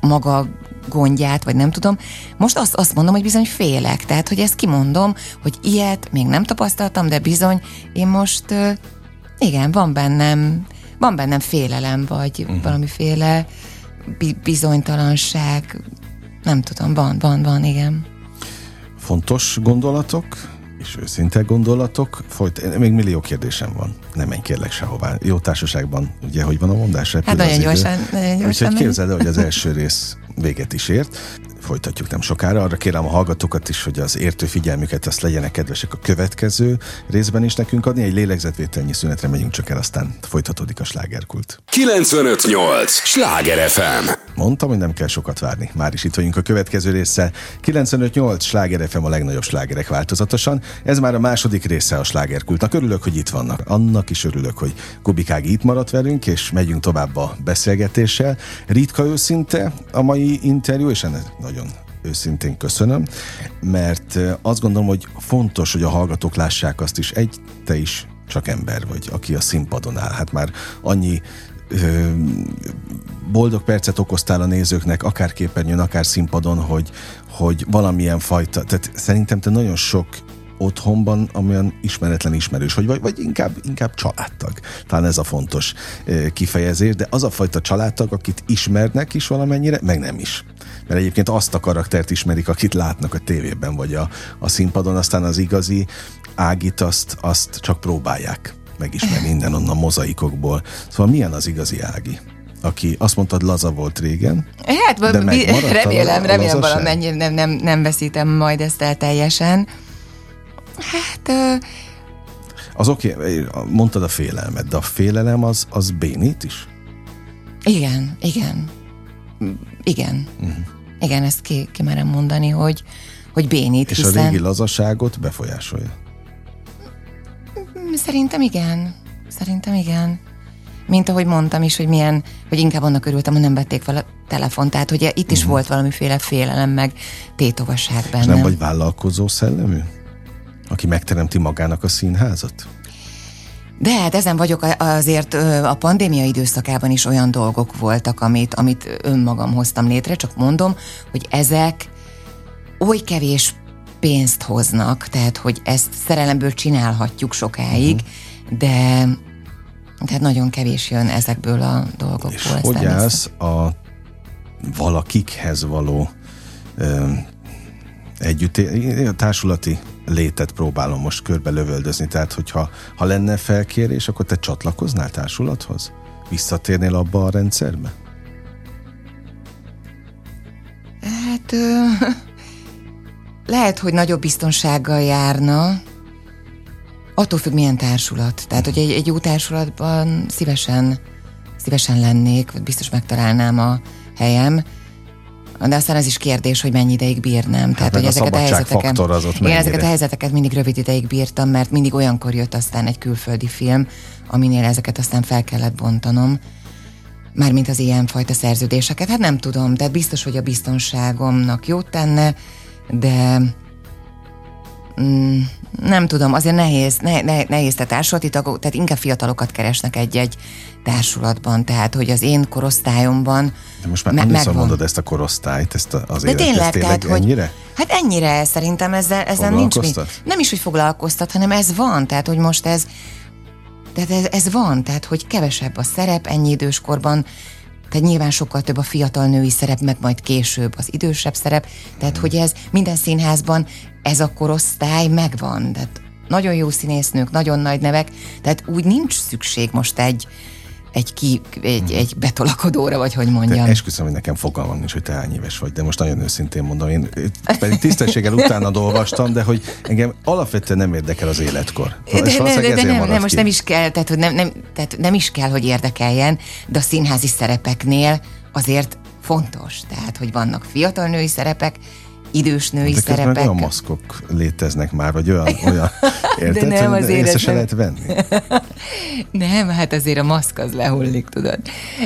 maga gondját, vagy nem tudom. Most azt, azt mondom, hogy bizony félek. Tehát, hogy ezt kimondom, hogy ilyet még nem tapasztaltam, de bizony én most igen, van bennem van bennem félelem, vagy uh-huh. valamiféle bizonytalanság, nem tudom, van, van, van, igen. Fontos gondolatok, és őszinte gondolatok. Folyt, még millió kérdésem van. Nem menj kérlek sehová. Jó társaságban, ugye, hogy van a mondás? Hát nagyon gyorsan, nagyon gyorsan. Úgyhogy képzeld el, hogy az első rész véget is ért. Folytatjuk nem sokára. Arra kérem a hallgatókat is, hogy az értő figyelmüket azt legyenek kedvesek a következő részben is nekünk adni. Egy lélegzetvételnyi szünetre megyünk csak el, aztán folytatódik a slágerkult. 958! Sláger FM! Mondtam, hogy nem kell sokat várni. Már is itt vagyunk a következő része. 958 Sláger FM a legnagyobb slágerek változatosan. Ez már a második része a slágerkultnak. Örülök, hogy itt vannak. Annak is örülök, hogy Kubikági itt maradt velünk, és megyünk tovább a beszélgetéssel. Ritka őszinte a mai interjú, és ennek nagyon őszintén köszönöm, mert azt gondolom, hogy fontos, hogy a hallgatók lássák azt is, egy, te is csak ember vagy, aki a színpadon áll. Hát már annyi ö, boldog percet okoztál a nézőknek, akár képernyőn, akár színpadon, hogy, hogy valamilyen fajta, tehát szerintem te nagyon sok otthonban, amilyen ismeretlen ismerős, hogy vagy, vagy inkább, inkább családtag. Talán ez a fontos kifejezés, de az a fajta családtag, akit ismernek is valamennyire, meg nem is. Mert egyébként azt a karaktert ismerik, akit látnak a tévében, vagy a, a színpadon, aztán az igazi Ágit azt, azt csak próbálják megismerni innen onnan mozaikokból. Szóval milyen az igazi Ági? aki azt mondtad, laza volt régen. Hát, de remélem, remélem valamennyi nem, nem, nem veszítem majd ezt el teljesen. Hát... Uh... Az oké, okay, mondtad a félelmet, de a félelem az, az bénít is? Igen, igen. Igen. Uh-huh. Igen, ezt ki, ki merem mondani, hogy, hogy bénít. És hiszen... a régi lazaságot befolyásolja? Szerintem igen. Szerintem igen. Mint ahogy mondtam is, hogy milyen, hogy inkább annak örültem, hogy nem vették fel a telefon. Tehát, hogy itt is uh-huh. volt valamiféle félelem, meg tétovasság benne. És nem vagy vállalkozó szellemű? Aki megteremti magának a színházat? De hát ezen vagyok azért a pandémia időszakában is olyan dolgok voltak, amit, amit önmagam hoztam létre, csak mondom, hogy ezek oly kevés pénzt hoznak, tehát hogy ezt szerelemből csinálhatjuk sokáig, uh-huh. de tehát nagyon kevés jön ezekből a dolgokból. És hogy állsz a valakikhez való ö, együtt, társulati létet próbálom most körbe lövöldözni, tehát hogyha ha lenne felkérés, akkor te csatlakoznál társulathoz? Visszatérnél abba a rendszerbe? Hát ö, lehet, hogy nagyobb biztonsággal járna, attól függ, milyen társulat. Tehát, hogy egy, egy jó társulatban szívesen, szívesen lennék, vagy biztos megtalálnám a helyem, de aztán ez is kérdés, hogy mennyi ideig bírnám. Hát Tehát, hogy ezeket a helyzeteket, az ott ezeket a helyzeteket mindig rövid ideig bírtam, mert mindig olyankor jött aztán egy külföldi film, aminél ezeket aztán fel kellett bontanom. Mármint az ilyenfajta szerződéseket. Hát nem tudom, tehát biztos, hogy a biztonságomnak jót tenne, de mm, nem tudom, azért nehéz, ne, ne, nehéz te társulati tagok, tehát inkább fiatalokat keresnek egy-egy társulatban, tehát hogy az én korosztályomban De most már me- megvan. mondod ezt a korosztályt, ezt az De tényleg, ezt tényleg tehát, ennyire? Hogy, hát ennyire szerintem ezzel, ezzel nincs mi. Nem is, hogy foglalkoztat, hanem ez van, tehát hogy most ez tehát ez, ez van, tehát hogy kevesebb a szerep ennyi időskorban, tehát nyilván sokkal több a fiatal női szerep, meg majd később az idősebb szerep. Tehát, hogy ez minden színházban ez a korosztály megvan. Tehát nagyon jó színésznők, nagyon nagy nevek, tehát úgy nincs szükség most egy, egy, ki, egy, hmm. egy betolakodóra, vagy hogy mondjam. Te esküszöm, hogy nekem fogalmam nincs, hogy te hány éves vagy, de most nagyon őszintén mondom, én pedig tisztességgel utána olvastam, de hogy engem alapvetően nem érdekel az életkor. De, de, de, de nem, nem, most nem is kell, tehát, hogy nem, nem, tehát nem is kell, hogy érdekeljen, de a színházi szerepeknél azért fontos, tehát, hogy vannak fiatal női szerepek, idős női de szerepek. olyan maszkok léteznek már, vagy olyan, olyan érted, De nem, azért észre se lehet venni. nem, hát azért a maszk az lehullik, tudod.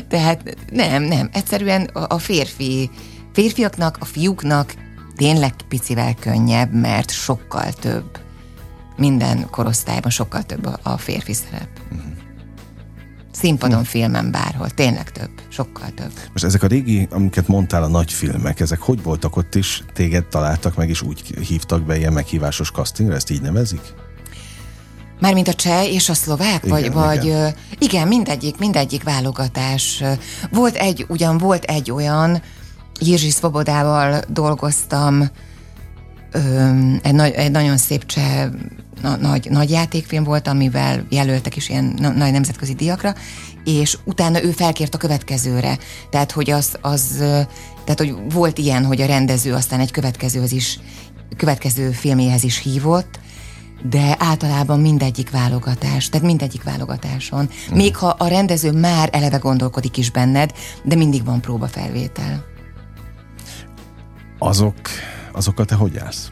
Tehát nem, nem, egyszerűen a férfi, férfiaknak, a fiúknak tényleg picivel könnyebb, mert sokkal több, minden korosztályban sokkal több a férfi szerep. Uh-huh. Színpadon, hm. filmen, bárhol. Tényleg több. Sokkal több. Most ezek a régi, amiket mondtál, a nagy filmek, ezek hogy voltak ott is? Téged találtak meg, és úgy hívtak be ilyen meghívásos castingra? Ezt így nevezik? Mármint a cseh és a szlovák? Igen, vagy, vagy igen. igen, mindegyik, mindegyik válogatás. Volt egy, ugyan volt egy olyan, Jirzsi Szvobodával dolgoztam, egy, egy nagyon szép cseh na, nagy, nagy játékfilm volt, amivel jelöltek is ilyen na, nagy nemzetközi díjakra, és utána ő felkért a következőre. Tehát, hogy az, az tehát, hogy volt ilyen, hogy a rendező aztán egy következőhöz is, következő filméhez is hívott, de általában mindegyik válogatás, tehát mindegyik válogatáson. Mm. Még ha a rendező már eleve gondolkodik is benned, de mindig van próbafelvétel. Azok, azokat te hogy állsz?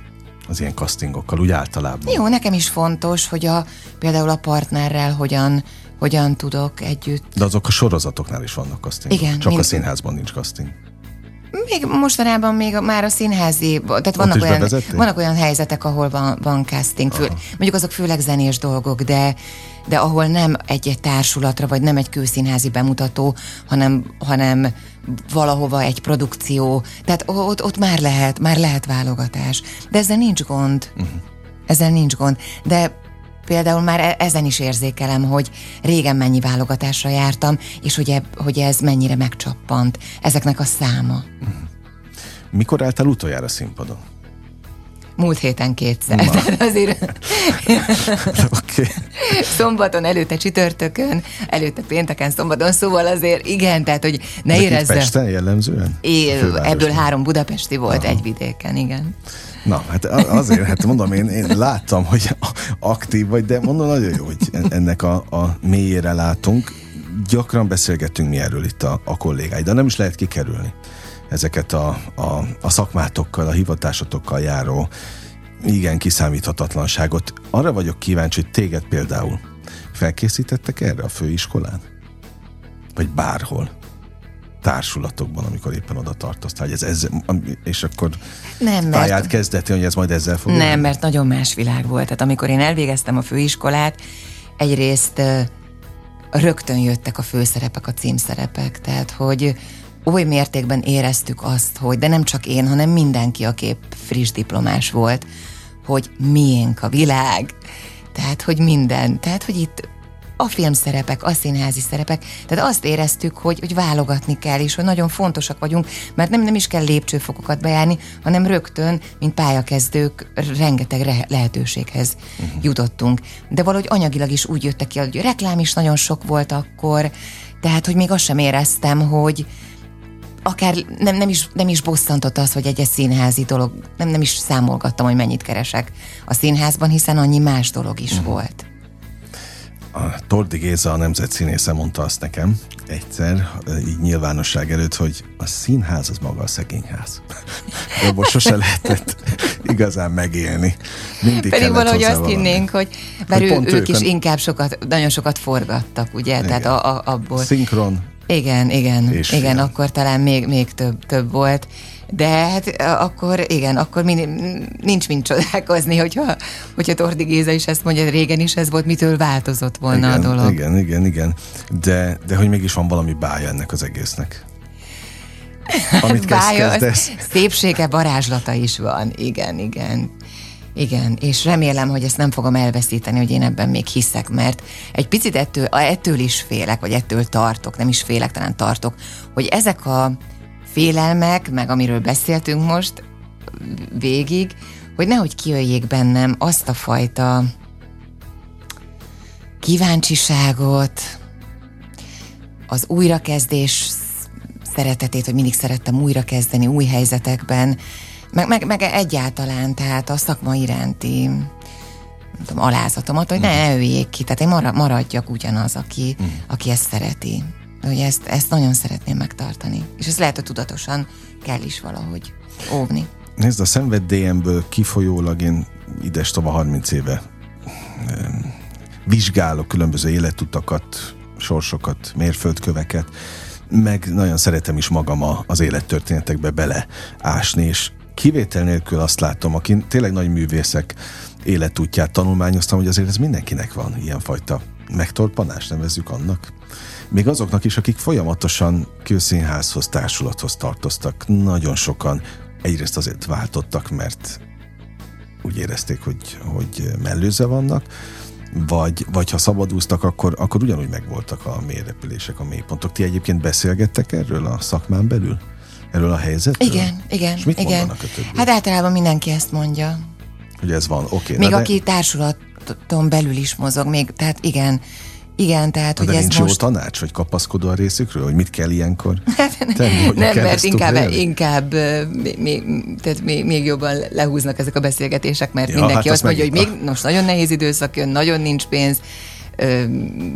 Az ilyen castingokkal, úgy általában? Jó, nekem is fontos, hogy a, például a partnerrel hogyan, hogyan tudok együtt. De azok a sorozatoknál is vannak castingok. Igen. Csak mind... a színházban nincs casting. Még mostanában még már a színházi, tehát vannak olyan, vannak olyan helyzetek, ahol van, van casting, fő, mondjuk azok főleg zenés dolgok, de, de ahol nem egy-egy társulatra, vagy nem egy kőszínházi bemutató, hanem, hanem valahova egy produkció, tehát ott, ott már lehet, már lehet válogatás. De ezzel nincs gond. Uh-huh. Ezzel nincs gond. De például már e- ezen is érzékelem, hogy régen mennyi válogatásra jártam, és hogy, eb, hogy ez mennyire megcsappant, ezeknek a száma. Mikor álltál utoljára színpadon? Múlt héten kétszer. Na. azért... okay. Szombaton, előtte csütörtökön, előtte pénteken, szombaton, szóval azért igen, tehát hogy ne érezze. Pesten jellemzően? É, ebből három budapesti volt, Aha. egy vidéken, igen. Na, hát azért, hát mondom, én, én láttam, hogy aktív vagy, de mondom, nagyon jó, hogy ennek a, a mélyére látunk. Gyakran beszélgetünk mi erről itt a, a kollégáid, de nem is lehet kikerülni ezeket a, a, a szakmátokkal, a hivatásotokkal járó igen kiszámíthatatlanságot. Arra vagyok kíváncsi, hogy téged például felkészítettek erre a főiskolán? Vagy bárhol? Társulatokban, amikor éppen oda tartoztál, hogy ez, ez és akkor nem, mert, pályát kezdeti, hogy ez majd ezzel fog. Nem, mert nagyon más világ volt. Tehát amikor én elvégeztem a főiskolát, egyrészt rögtön jöttek a főszerepek, a címszerepek, tehát hogy oly mértékben éreztük azt, hogy, de nem csak én, hanem mindenki, aki épp friss diplomás volt, hogy miénk a világ, tehát, hogy minden, tehát, hogy itt a filmszerepek, a színházi szerepek, tehát azt éreztük, hogy, hogy válogatni kell, és hogy nagyon fontosak vagyunk, mert nem, nem is kell lépcsőfokokat bejárni, hanem rögtön, mint pályakezdők, rengeteg re- lehetőséghez uh-huh. jutottunk. De valahogy anyagilag is úgy jöttek ki, hogy reklám is nagyon sok volt akkor, tehát, hogy még azt sem éreztem, hogy, akár nem, nem, is, nem is bosszantott az, hogy egy színházi dolog, nem, nem is számolgattam, hogy mennyit keresek a színházban, hiszen annyi más dolog is uh-huh. volt. A Tordi Géza, a nemzetszínésze mondta azt nekem egyszer, így nyilvánosság előtt, hogy a színház az maga a szegényház. Abból sose lehetett igazán megélni. Mindig Pedig valahogy azt valami. hinnénk, hogy bár hogy ő, ők, ők is inkább sokat, nagyon sokat forgattak, ugye? Igen. Tehát a, a, abból. Szinkron, igen, igen, és igen, film. akkor talán még, még több, több volt. De hát akkor igen, akkor mi, nincs mint csodálkozni, hogyha, hogyha Tordi Géza is ezt mondja, régen is ez volt, mitől változott volna igen, a dolog. Igen, igen, igen. De, de hogy mégis van valami bája ennek az egésznek. Amit bája, kezdesz. Szépsége, varázslata is van. Igen, igen. Igen, és remélem, hogy ezt nem fogom elveszíteni, hogy én ebben még hiszek, mert egy picit ettől, ettől is félek, vagy ettől tartok, nem is félek, talán tartok, hogy ezek a félelmek, meg amiről beszéltünk most végig, hogy nehogy kijöjjék bennem azt a fajta kíváncsiságot, az újrakezdés szeretetét, hogy mindig szerettem újrakezdeni új helyzetekben, meg, meg, meg egyáltalán, tehát a szakma iránti nem tudom, alázatomat, hogy ne mhm. öljék ki, tehát én maradjak ugyanaz, aki, mm. aki ezt szereti. Hogy ezt, ezt nagyon szeretném megtartani. És ez lehet, hogy tudatosan kell is valahogy óvni. Nézd, a szenvedélyemből kifolyólag én ides tova 30 éve vizsgálok különböző életutakat, sorsokat, mérföldköveket, meg nagyon szeretem is magam az élettörténetekbe beleásni, és kivétel nélkül azt látom, aki tényleg nagy művészek életútját tanulmányoztam, hogy azért ez mindenkinek van ilyenfajta megtorpanás, nevezzük annak. Még azoknak is, akik folyamatosan kőszínházhoz, társulathoz tartoztak, nagyon sokan egyrészt azért váltottak, mert úgy érezték, hogy, hogy mellőze vannak, vagy, vagy ha szabadúztak, akkor, akkor ugyanúgy megvoltak a mélyrepülések, a mélypontok. Ti egyébként beszélgettek erről a szakmán belül? erről a helyzetről? Igen, igen. És mit igen. a Hát általában mindenki ezt mondja. Hogy ez van, oké. Okay, Még aki de... társulat csapaton belül is mozog még, tehát igen, igen, tehát, hogy De ez nincs most... jó tanács, vagy kapaszkodó a részükről, hogy mit kell ilyenkor tenni, hogy Nem, mert inkább, inkább még, tehát még, még jobban lehúznak ezek a beszélgetések, mert ja, mindenki hát azt mondja, meg... hogy még most nagyon nehéz időszak jön, nagyon nincs pénz,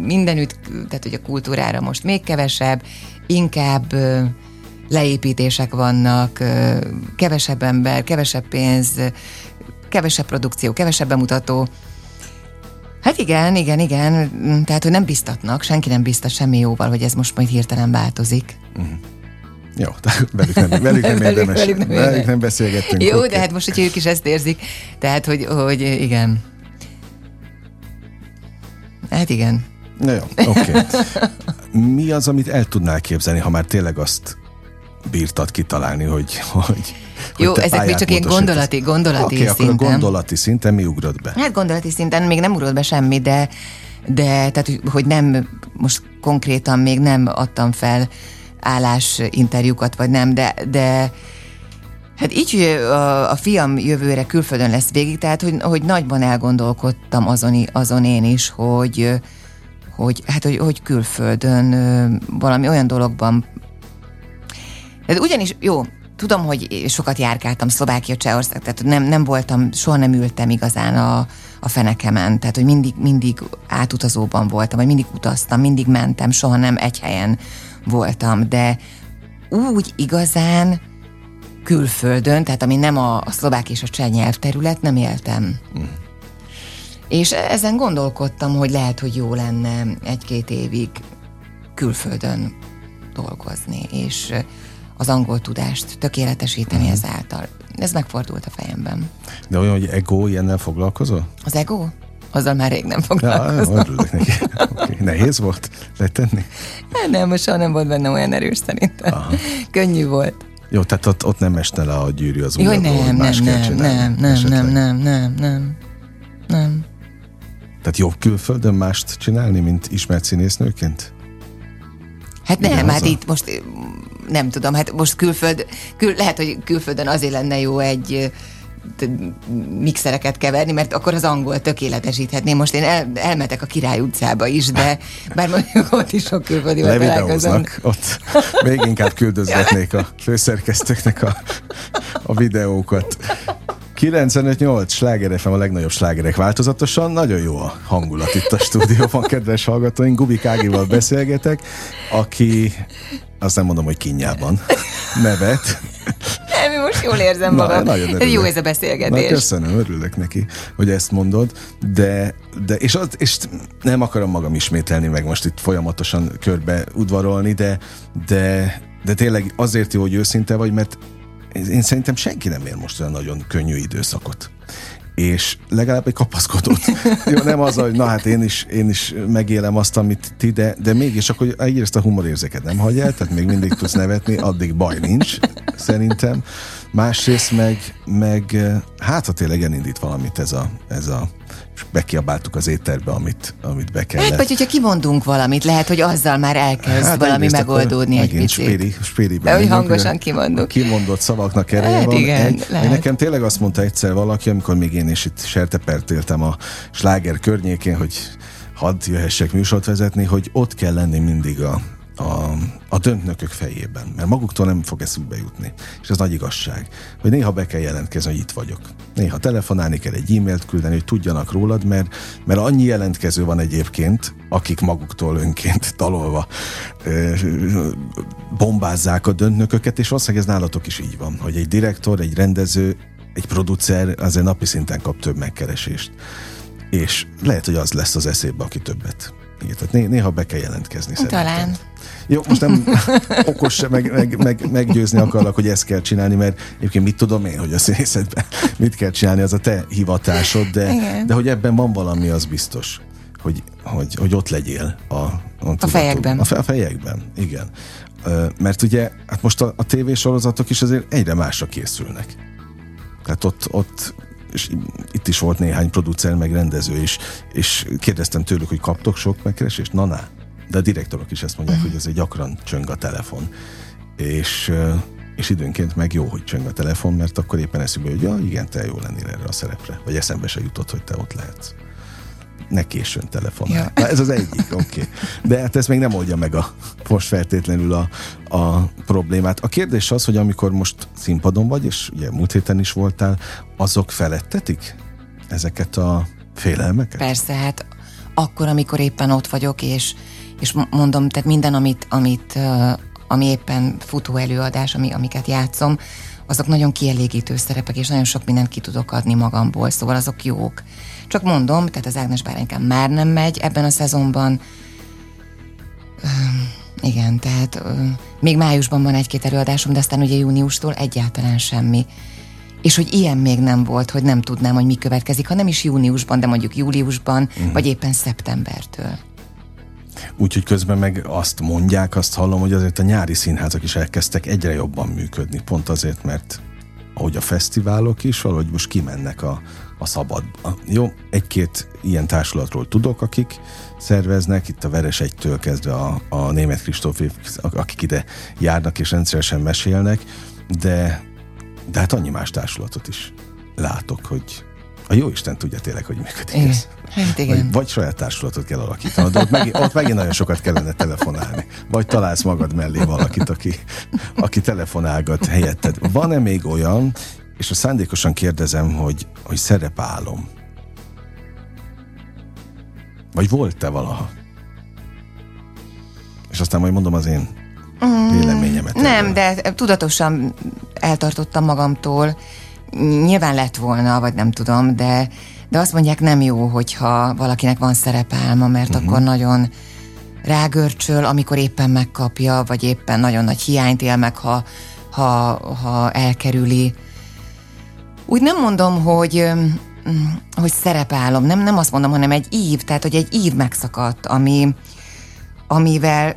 mindenütt, tehát hogy a kultúrára most még kevesebb, inkább leépítések vannak, kevesebb ember, kevesebb pénz, kevesebb produkció, kevesebb bemutató. Hát igen, igen, igen. Tehát, hogy nem biztatnak, senki nem biztat semmi jóval, hogy ez most majd hirtelen változik. Uh-huh. Jó, velük nem, velük nem érdemes. velük, nem, velük nem beszélgettünk. Jó, okay. de hát most, hogy ők is ezt érzik. Tehát, hogy, hogy igen. Hát igen. Na jó, oké. Okay. Mi az, amit el tudnál képzelni, ha már tényleg azt bírtad kitalálni, hogy, hogy jó, ezek még csak ilyen gondolati, gondolati okay, szinten. Akkor a gondolati szinten mi ugrott be? Hát gondolati szinten még nem ugrott be semmi, de, de tehát, hogy nem, most konkrétan még nem adtam fel állásinterjúkat, vagy nem, de, de Hát így a, a fiam jövőre külföldön lesz végig, tehát hogy, hogy nagyban elgondolkodtam azon, azon én is, hogy, hogy, hát, hogy, hogy külföldön valami olyan dologban de ugyanis, jó, tudom, hogy sokat járkáltam Szlovákia, Csehország, tehát nem, nem voltam, soha nem ültem igazán a, a fenekemen, tehát hogy mindig, mindig átutazóban voltam, vagy mindig utaztam, mindig mentem, soha nem egy helyen voltam, de úgy igazán külföldön, tehát ami nem a, a szlovák és a cseh nyelvterület, nem éltem. Mm. És ezen gondolkodtam, hogy lehet, hogy jó lenne egy-két évig külföldön dolgozni, és az angol tudást tökéletesíteni mm. ezáltal. Ez megfordult a fejemben. De olyan, hogy ego ilyennel foglalkozol? Az ego? Azzal már rég nem foglalkozom. Ja, neki. Okay. Nehéz volt letenni? Hát nem, soha nem volt benne olyan erős szerintem. Aha. Könnyű volt. Jó, tehát ott, ott nem esne le a gyűrű az Jó, nem, nem, nem, nem, nem, nem, nem, nem, nem, nem. Tehát jobb külföldön mást csinálni, mint ismert színésznőként? Hát nem, hát itt most nem tudom, hát most külföld, kül, lehet, hogy külföldön azért lenne jó egy mixereket keverni, mert akkor az angol tökéletesíthetném. Most én el, elmetek a Király utcába is, de bár mondjuk ott is sok külföldivel találkozom. ott még inkább küldözgetnék a főszerkesztőknek a, a videókat. 95-8 sláger FM a legnagyobb slágerek változatosan. Nagyon jó a hangulat itt a stúdióban, kedves hallgatóink. Gubik Ágival beszélgetek, aki azt nem mondom, hogy kinyában nevet. Nem, most jól érzem Na, magam. Nagyon ez jó ez a beszélgetés. Na, köszönöm, örülök neki, hogy ezt mondod, de, de és, az, és nem akarom magam ismételni, meg most itt folyamatosan körbe udvarolni, de, de, de tényleg azért jó, hogy őszinte vagy, mert én szerintem senki nem ér most olyan nagyon könnyű időszakot és legalább egy kapaszkodót. Jó, nem az, hogy na hát én is, én is megélem azt, amit ti, de, de mégis akkor egyrészt a humorérzeket nem hagyj el, tehát még mindig tudsz nevetni, addig baj nincs, szerintem. Másrészt meg, meg hát ha tényleg elindít valamit ez a, ez a és bekiabáltuk az étterbe, amit, amit be kellett. Hát, vagy hogyha kimondunk valamit, lehet, hogy azzal már elkezd hát, valami megoldódni egy picit. Spéri, spéri De hogy hangosan kimondunk. Kimondott szavaknak ereje hát, van. Igen, egy, lehet. Nekem tényleg azt mondta egyszer valaki, amikor még én is itt sertepert éltem a sláger környékén, hogy hadd jöhessek műsort vezetni, hogy ott kell lenni mindig a, a, a döntnökök fejében, mert maguktól nem fog eszükbe jutni. És ez nagy igazság, hogy néha be kell jelentkezni, hogy itt vagyok. Néha telefonálni kell, egy e-mailt küldeni, hogy tudjanak rólad, mert, mert annyi jelentkező van egyébként, akik maguktól önként talolva bombázzák a döntnököket, és valószínűleg ez nálatok is így van, hogy egy direktor, egy rendező, egy producer azért napi szinten kap több megkeresést. És lehet, hogy az lesz az eszébe, aki többet igen, tehát néha be kell jelentkezni. Talán. Szerintem. Jó, most nem okos meg, meg, meg, meggyőzni akarlak, hogy ezt kell csinálni, mert egyébként mit tudom én, hogy a színészetben mit kell csinálni, az a te hivatásod, de, de hogy ebben van valami, az biztos, hogy, hogy, hogy ott legyél a, a, a fejekben. A, fe, a fejekben, igen. Mert ugye, hát most a, a tévésorozatok is azért egyre másra készülnek. Tehát ott, ott és itt is volt néhány producer, meg rendező is, és kérdeztem tőlük, hogy kaptok sok megkeresést? Na, na. De a direktorok is ezt mondják, uh-huh. hogy ez egy gyakran csöng a telefon. És, és időnként meg jó, hogy csöng a telefon, mert akkor éppen eszükbe, hogy ja, igen, te jó lennél erre a szerepre. Vagy eszembe se jutott, hogy te ott lehetsz. Ne későn telefonál. Ja. Ez az egyik, oké. Okay. De hát ez még nem oldja meg a most feltétlenül a, a problémát. A kérdés az, hogy amikor most színpadon vagy, és ugye múlt héten is voltál, azok felettetik ezeket a félelmeket? Persze, hát akkor, amikor éppen ott vagyok, és, és mondom, tehát minden, amit, amit ami éppen futó előadás, ami, amiket játszom, azok nagyon kielégítő szerepek, és nagyon sok mindent ki tudok adni magamból, szóval azok jók. Csak mondom, tehát az Ágnes Báránykám már nem megy ebben a szezonban. Igen, tehát még májusban van egy-két előadásom, de aztán ugye júniustól egyáltalán semmi. És hogy ilyen még nem volt, hogy nem tudnám, hogy mi következik, ha nem is júniusban, de mondjuk júliusban, uh-huh. vagy éppen szeptembertől. Úgyhogy közben meg azt mondják, azt hallom, hogy azért a nyári színházak is elkezdtek egyre jobban működni. Pont azért, mert ahogy a fesztiválok is, valahogy most kimennek a, a szabad. Jó, egy-két ilyen társulatról tudok, akik szerveznek, itt a Veres egytől kezdve a, a német Kristóf, akik ide járnak és rendszeresen mesélnek, de, de hát annyi más társulatot is látok, hogy a jó Isten tudja tényleg, hogy működik igen. ez. Hát igen. Vagy, vagy saját társulatot kell alakítanod, de ott, meg, ott megint nagyon sokat kellene telefonálni. Vagy találsz magad mellé valakit, aki, aki telefonálgat helyetted. Van-e még olyan, és a szándékosan kérdezem, hogy, hogy szerepálom. Vagy volt-e valaha? És aztán majd mondom az én mm, véleményemet. Nem, erről. de tudatosan eltartottam magamtól. Nyilván lett volna, vagy nem tudom, de, de azt mondják nem jó, hogyha valakinek van szerepálma, mert uh-huh. akkor nagyon rágörcsöl, amikor éppen megkapja, vagy éppen nagyon nagy hiányt él meg, ha, ha, ha elkerüli. Úgy nem mondom, hogy hogy szerepálom, nem, nem azt mondom, hanem egy ív, tehát hogy egy ív megszakadt, ami, amivel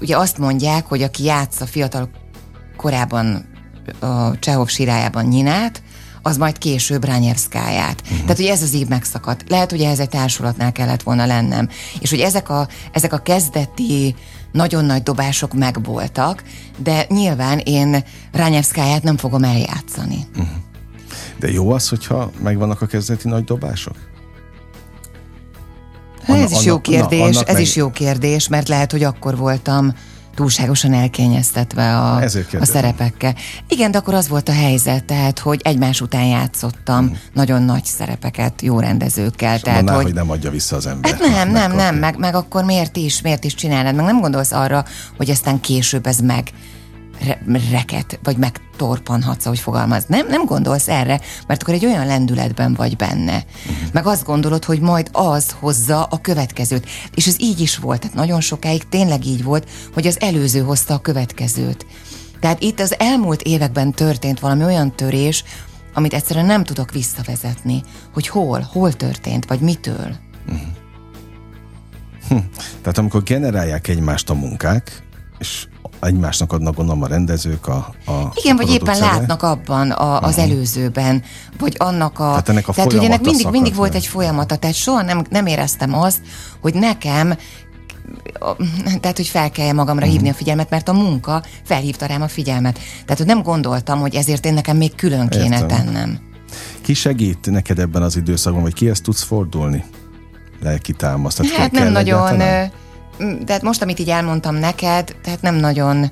ugye azt mondják, hogy aki játsza fiatal korában a Csehov sirájában Nyinát, az majd később Rányevszkáját. Uh-huh. Tehát, hogy ez az ív megszakadt. Lehet, hogy ez egy társulatnál kellett volna lennem. És hogy ezek a, ezek a kezdeti nagyon nagy dobások megvoltak, de nyilván én Rányevszkáját nem fogom eljátszani. Uh-huh. De jó az, hogyha megvannak a kezdeti nagy dobások? Anna, ez is jó kérdés, na, ez meg... is jó kérdés, mert lehet, hogy akkor voltam túlságosan elkényeztetve a, a szerepekkel. Igen, de akkor az volt a helyzet, tehát, hogy egymás után játszottam uh-huh. nagyon nagy szerepeket jó rendezőkkel. És tehát, mondaná, hogy, hogy nem adja vissza az ember. Hát nem, nem, nem, meg, meg akkor miért is, miért is csinálnád? Meg nem gondolsz arra, hogy aztán később ez meg reket, vagy megtorpanhatsz, ahogy fogalmaz. Nem, nem gondolsz erre, mert akkor egy olyan lendületben vagy benne. Uh-huh. Meg azt gondolod, hogy majd az hozza a következőt. És ez így is volt. Tehát nagyon sokáig tényleg így volt, hogy az előző hozta a következőt. Tehát itt az elmúlt években történt valami olyan törés, amit egyszerűen nem tudok visszavezetni, hogy hol, hol történt, vagy mitől. Uh-huh. Hm. Tehát amikor generálják egymást a munkák, és egymásnak adnak gondolom a rendezők a, a Igen, a vagy éppen látnak abban a, az uh-huh. előzőben, vagy annak a... Tehát ennek a tehát ugye ennek mindig, mindig volt egy folyamata, tehát soha nem, nem éreztem azt, hogy nekem tehát, hogy fel kell magamra hívni a figyelmet, mert a munka felhívta rám a figyelmet. Tehát, hogy nem gondoltam, hogy ezért én nekem még külön kéne Értem. tennem. Ki segít neked ebben az időszakban, vagy kihez tudsz fordulni? Lelki támasztat. Hát nem nagyon... Egyáltalán? Tehát most, amit így elmondtam neked, tehát nem nagyon,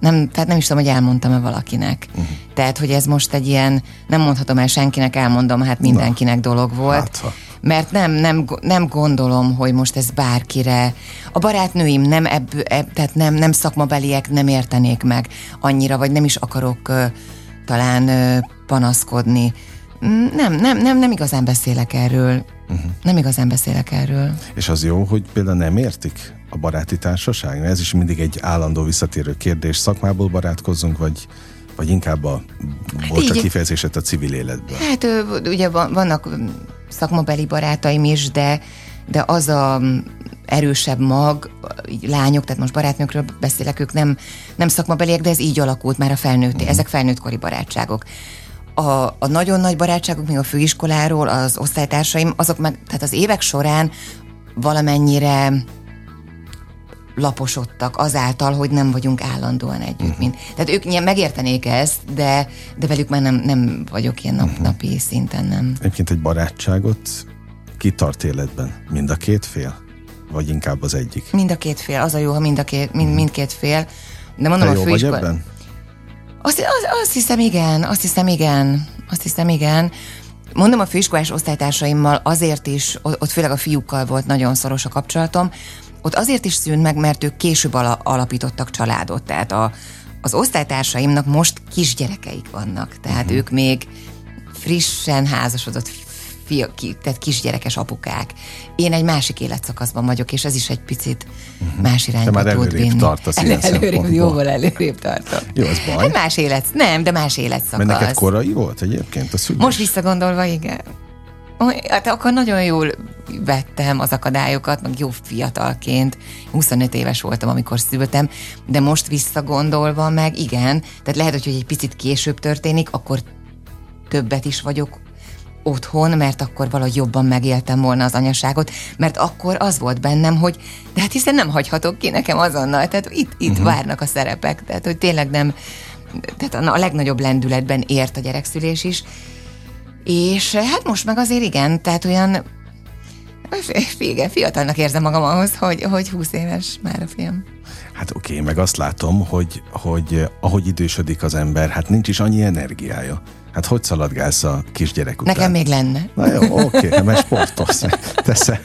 nem, tehát nem is tudom, hogy elmondtam-e valakinek. Uh-huh. Tehát, hogy ez most egy ilyen, nem mondhatom el senkinek, elmondom, hát mindenkinek Na, dolog volt. Hát, mert nem, nem, nem gondolom, hogy most ez bárkire. A barátnőim nem ebb, ebb tehát nem, nem szakmabeliek nem értenék meg annyira, vagy nem is akarok uh, talán uh, panaszkodni. Mm, nem, nem, nem, nem igazán beszélek erről. Uh-huh. Nem igazán beszélek erről. És az jó, hogy például nem értik a baráti társaság? Ez is mindig egy állandó visszatérő kérdés. Szakmából barátkozzunk, vagy, vagy inkább a hát kifejezéset a civil életből? Hát ugye vannak szakmabeli barátaim is, de, de az a erősebb mag, lányok, tehát most barátnőkről beszélek, ők nem, nem szakmabeliek, de ez így alakult már a felnőtt, uh-huh. ezek felnőttkori barátságok a, a nagyon nagy barátságok, még a főiskoláról, az osztálytársaim, azok meg, tehát az évek során valamennyire laposodtak azáltal, hogy nem vagyunk állandóan együtt. Uh-huh. Mint. Tehát ők megértenék ezt, de, de velük már nem, nem vagyok ilyen nap, uh-huh. napi szinten, nem. Egyébként egy barátságot ki tart életben? Mind a két fél? Vagy inkább az egyik? Mind a két fél. Az a jó, ha mind a két, mind, mindkét fél. De mondom, Te a jó vagy főiskola... ebben? Azt, azt, azt hiszem, igen, azt hiszem, igen, azt hiszem, igen. Mondom, a főiskolás osztálytársaimmal azért is, ott főleg a fiúkkal volt nagyon szoros a kapcsolatom, ott azért is szűnt meg, mert ők később ala- alapítottak családot, tehát a, az osztálytársaimnak most kisgyerekeik vannak, tehát uh-huh. ők még frissen házasodott fia, ki, tehát kisgyerekes apukák. Én egy másik életszakaszban vagyok, és ez is egy picit uh-huh. más irányba már tud vinni. tartasz ilyen előrébb, jóval előrébb tartok. Jó, az baj. Hát más élet, nem, de más életszakasz. Mert neked korai volt egyébként a szülés? Most visszagondolva, igen. Hát akkor nagyon jól vettem az akadályokat, meg jó fiatalként. 25 éves voltam, amikor szültem, de most visszagondolva meg igen, tehát lehet, hogy egy picit később történik, akkor többet is vagyok otthon, mert akkor valahogy jobban megéltem volna az anyaságot, mert akkor az volt bennem, hogy de hát hiszen nem hagyhatok ki nekem azonnal, tehát itt, itt uh-huh. várnak a szerepek, tehát hogy tényleg nem, tehát a legnagyobb lendületben ért a gyerekszülés is, és hát most meg azért igen, tehát olyan igen, fiatalnak érzem magam ahhoz, hogy, hogy 20 éves már a film. Hát oké, meg azt látom, hogy, hogy ahogy idősödik az ember, hát nincs is annyi energiája. Hát hogy szaladgálsz a kisgyerek után? Nekem még lenne. Na jó, oké, okay, mert sportolsz, teszel,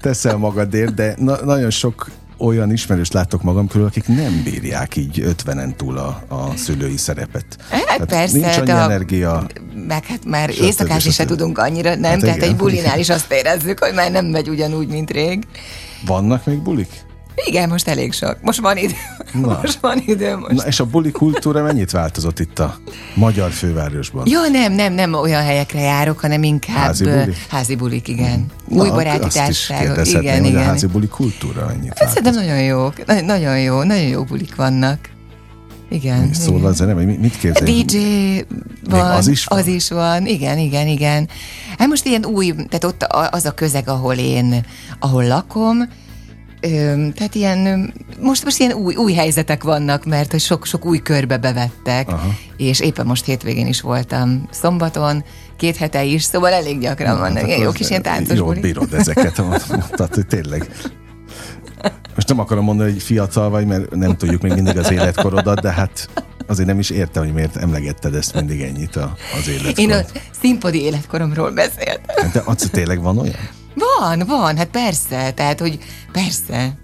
teszel magadért, de na, nagyon sok olyan ismerős látok magam körül, akik nem bírják így 50-en túl a, a szülői szerepet. Hát persze, nincs annyi de a- energia. Meg hát már Stb. éjszakázni se stb. tudunk annyira, nem? Hát Hát Tehát igen. egy bulinál is azt érezzük, hogy már nem megy ugyanúgy, mint rég. Vannak még bulik? Igen, most elég sok. Most van idő. Na. Most van idő. Most. Na és a buli kultúra mennyit változott itt a magyar fővárosban? Jó, nem, nem, nem olyan helyekre járok, hanem inkább Házi buli? házi bulik, igen. Új Na, baráti azt is társaságok. Igen, igen. a házi buli kultúra mennyit Hát változott. szerintem nagyon jók. Na- Nagyon jó, nagyon jó bulik vannak. Igen. Szól igen. a zene, vagy mi- mit képzelj? DJ van, az is van? az is van, igen, igen, igen. Hát most ilyen új, tehát ott az a közeg, ahol én, ahol lakom, tehát ilyen, most, most ilyen új, új helyzetek vannak, mert hogy sok, sok új körbe bevettek, Aha. és éppen most hétvégén is voltam, szombaton, két hete is, szóval elég gyakran vannak, Hát ilyen jó kis ilyen táncos Jól bírod ezeket, mondtad, hogy tényleg. Most nem akarom mondani, hogy fiatal vagy, mert nem tudjuk még mindig az életkorodat, de hát azért nem is értem, hogy miért emlegetted ezt mindig ennyit a, az életkor. Én a színpadi életkoromról beszéltem. De az tényleg van olyan? Van, van, hát persze, tehát, hogy persze,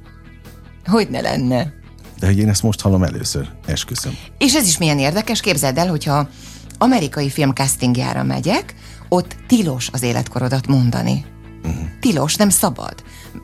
hogy ne lenne. De hogy én ezt most hallom először, esküszöm. És ez is milyen érdekes, képzeld el, hogyha amerikai film castingjára megyek, ott tilos az életkorodat mondani. Uh-huh. Tilos, nem szabad.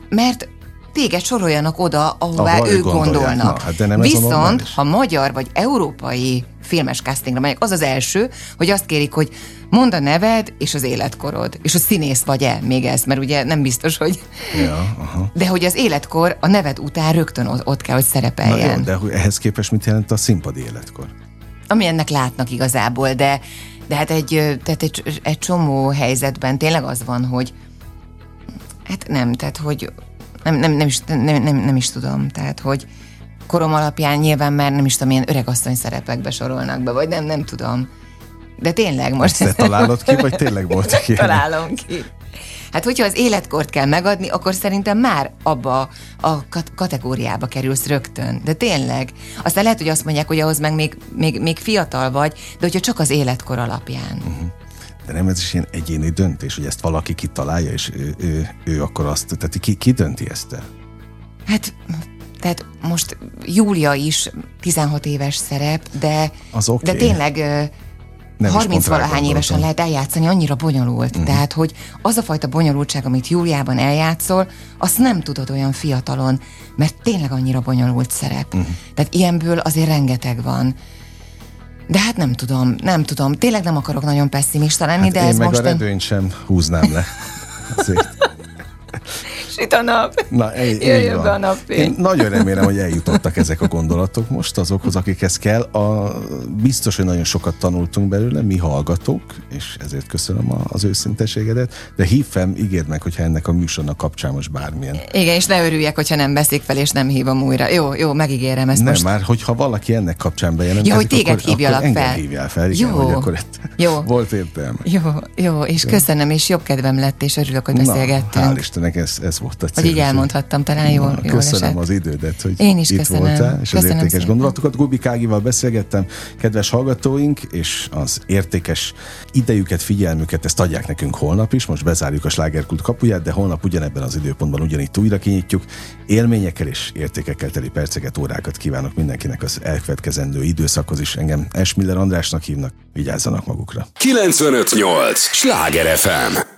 Mert téged soroljanak oda, ahová Ahova ők gondolják. gondolnak. Na, hát de nem Viszont, ha magyar vagy európai filmes castingra megyek, az az első, hogy azt kérik, hogy mondd a neved és az életkorod. És a színész vagy-e még ez, mert ugye nem biztos, hogy... Ja, aha. De hogy az életkor a neved után rögtön ott, ott kell, hogy Na szerepeljen. jó, de hogy ehhez képest mit jelent a színpadi életkor? ami ennek látnak igazából, de, de hát egy, tehát egy, egy csomó helyzetben tényleg az van, hogy hát nem, tehát hogy nem, nem, nem, is, nem, nem, nem is tudom, tehát hogy korom alapján nyilván már nem is tudom, ilyen öregasszony szerepekbe sorolnak be, vagy nem, nem tudom. De tényleg most... Ezt te találod ki, vagy tényleg voltak ilyenek? Találom ki. Hát, hogyha az életkort kell megadni, akkor szerintem már abba a kat- kategóriába kerülsz rögtön. De tényleg. Aztán lehet, hogy azt mondják, hogy ahhoz meg még, még, még fiatal vagy, de hogyha csak az életkor alapján. De nem ez is ilyen egyéni döntés, hogy ezt valaki kitalálja, és ő, ő, ő akkor azt, tehát ki, ki dönti ezt el? Hát, tehát most Júlia is 16 éves szerep, de, Az oké. de tényleg Nem is 30 pont rá valahány évesen lehet eljátszani, annyira bonyolult. Uh-huh. Tehát, hogy az a fajta bonyolultság, amit Júliában eljátszol, azt nem tudod olyan fiatalon, mert tényleg annyira bonyolult szerep. Uh-huh. Tehát ilyenből azért rengeteg van. De hát nem tudom, nem tudom. Tényleg nem akarok nagyon pessimista lenni, Hát de én ez meg most a redőnyt sem húznám le. Azért. Süt a nap. Na, egy, Jöjjön be a napfény. Én nagyon remélem, hogy eljutottak ezek a gondolatok most azokhoz, akikhez kell. A, biztos, hogy nagyon sokat tanultunk belőle, mi hallgatók, és ezért köszönöm a, az őszinteségedet, de hív fel, ígérd meg, hogyha ennek a műsornak kapcsán most bármilyen. Igen, és ne örüljek, hogyha nem veszik fel, és nem hívom újra. Jó, jó, megígérem ezt Nem, most. már, hogyha valaki ennek kapcsán bejelentkezik, Ja, hogy téged akkor, hívjalak akkor fel. hívjál fel, igen, Jó. hogy akkor Jó. volt értelme. Jó, jó, és köszönöm, és jobb kedvem lett, és örülök, hogy Na, beszélgettünk. hál' Istennek, ez, ez volt a Hogy így cél. elmondhattam, talán jól, Na, jól köszönöm esett. az idődet, hogy Én is itt köszönöm. voltál, és az Köszönöm értékes szépen. gondolatokat. Gubi Kágival beszélgettem, kedves hallgatóink, és az értékes idejüket, figyelmüket, ezt adják nekünk holnap is. Most bezárjuk a slágerkult kapuját, de holnap ugyanebben az időpontban ugyanitt újra kinyitjuk. Élményekkel és értékekkel teli perceket, órákat kívánok mindenkinek az elkövetkezendő időszakhoz is. Engem Esmiller Andrásnak hívnak, vigyázzanak magukra. 958! Sláger FM!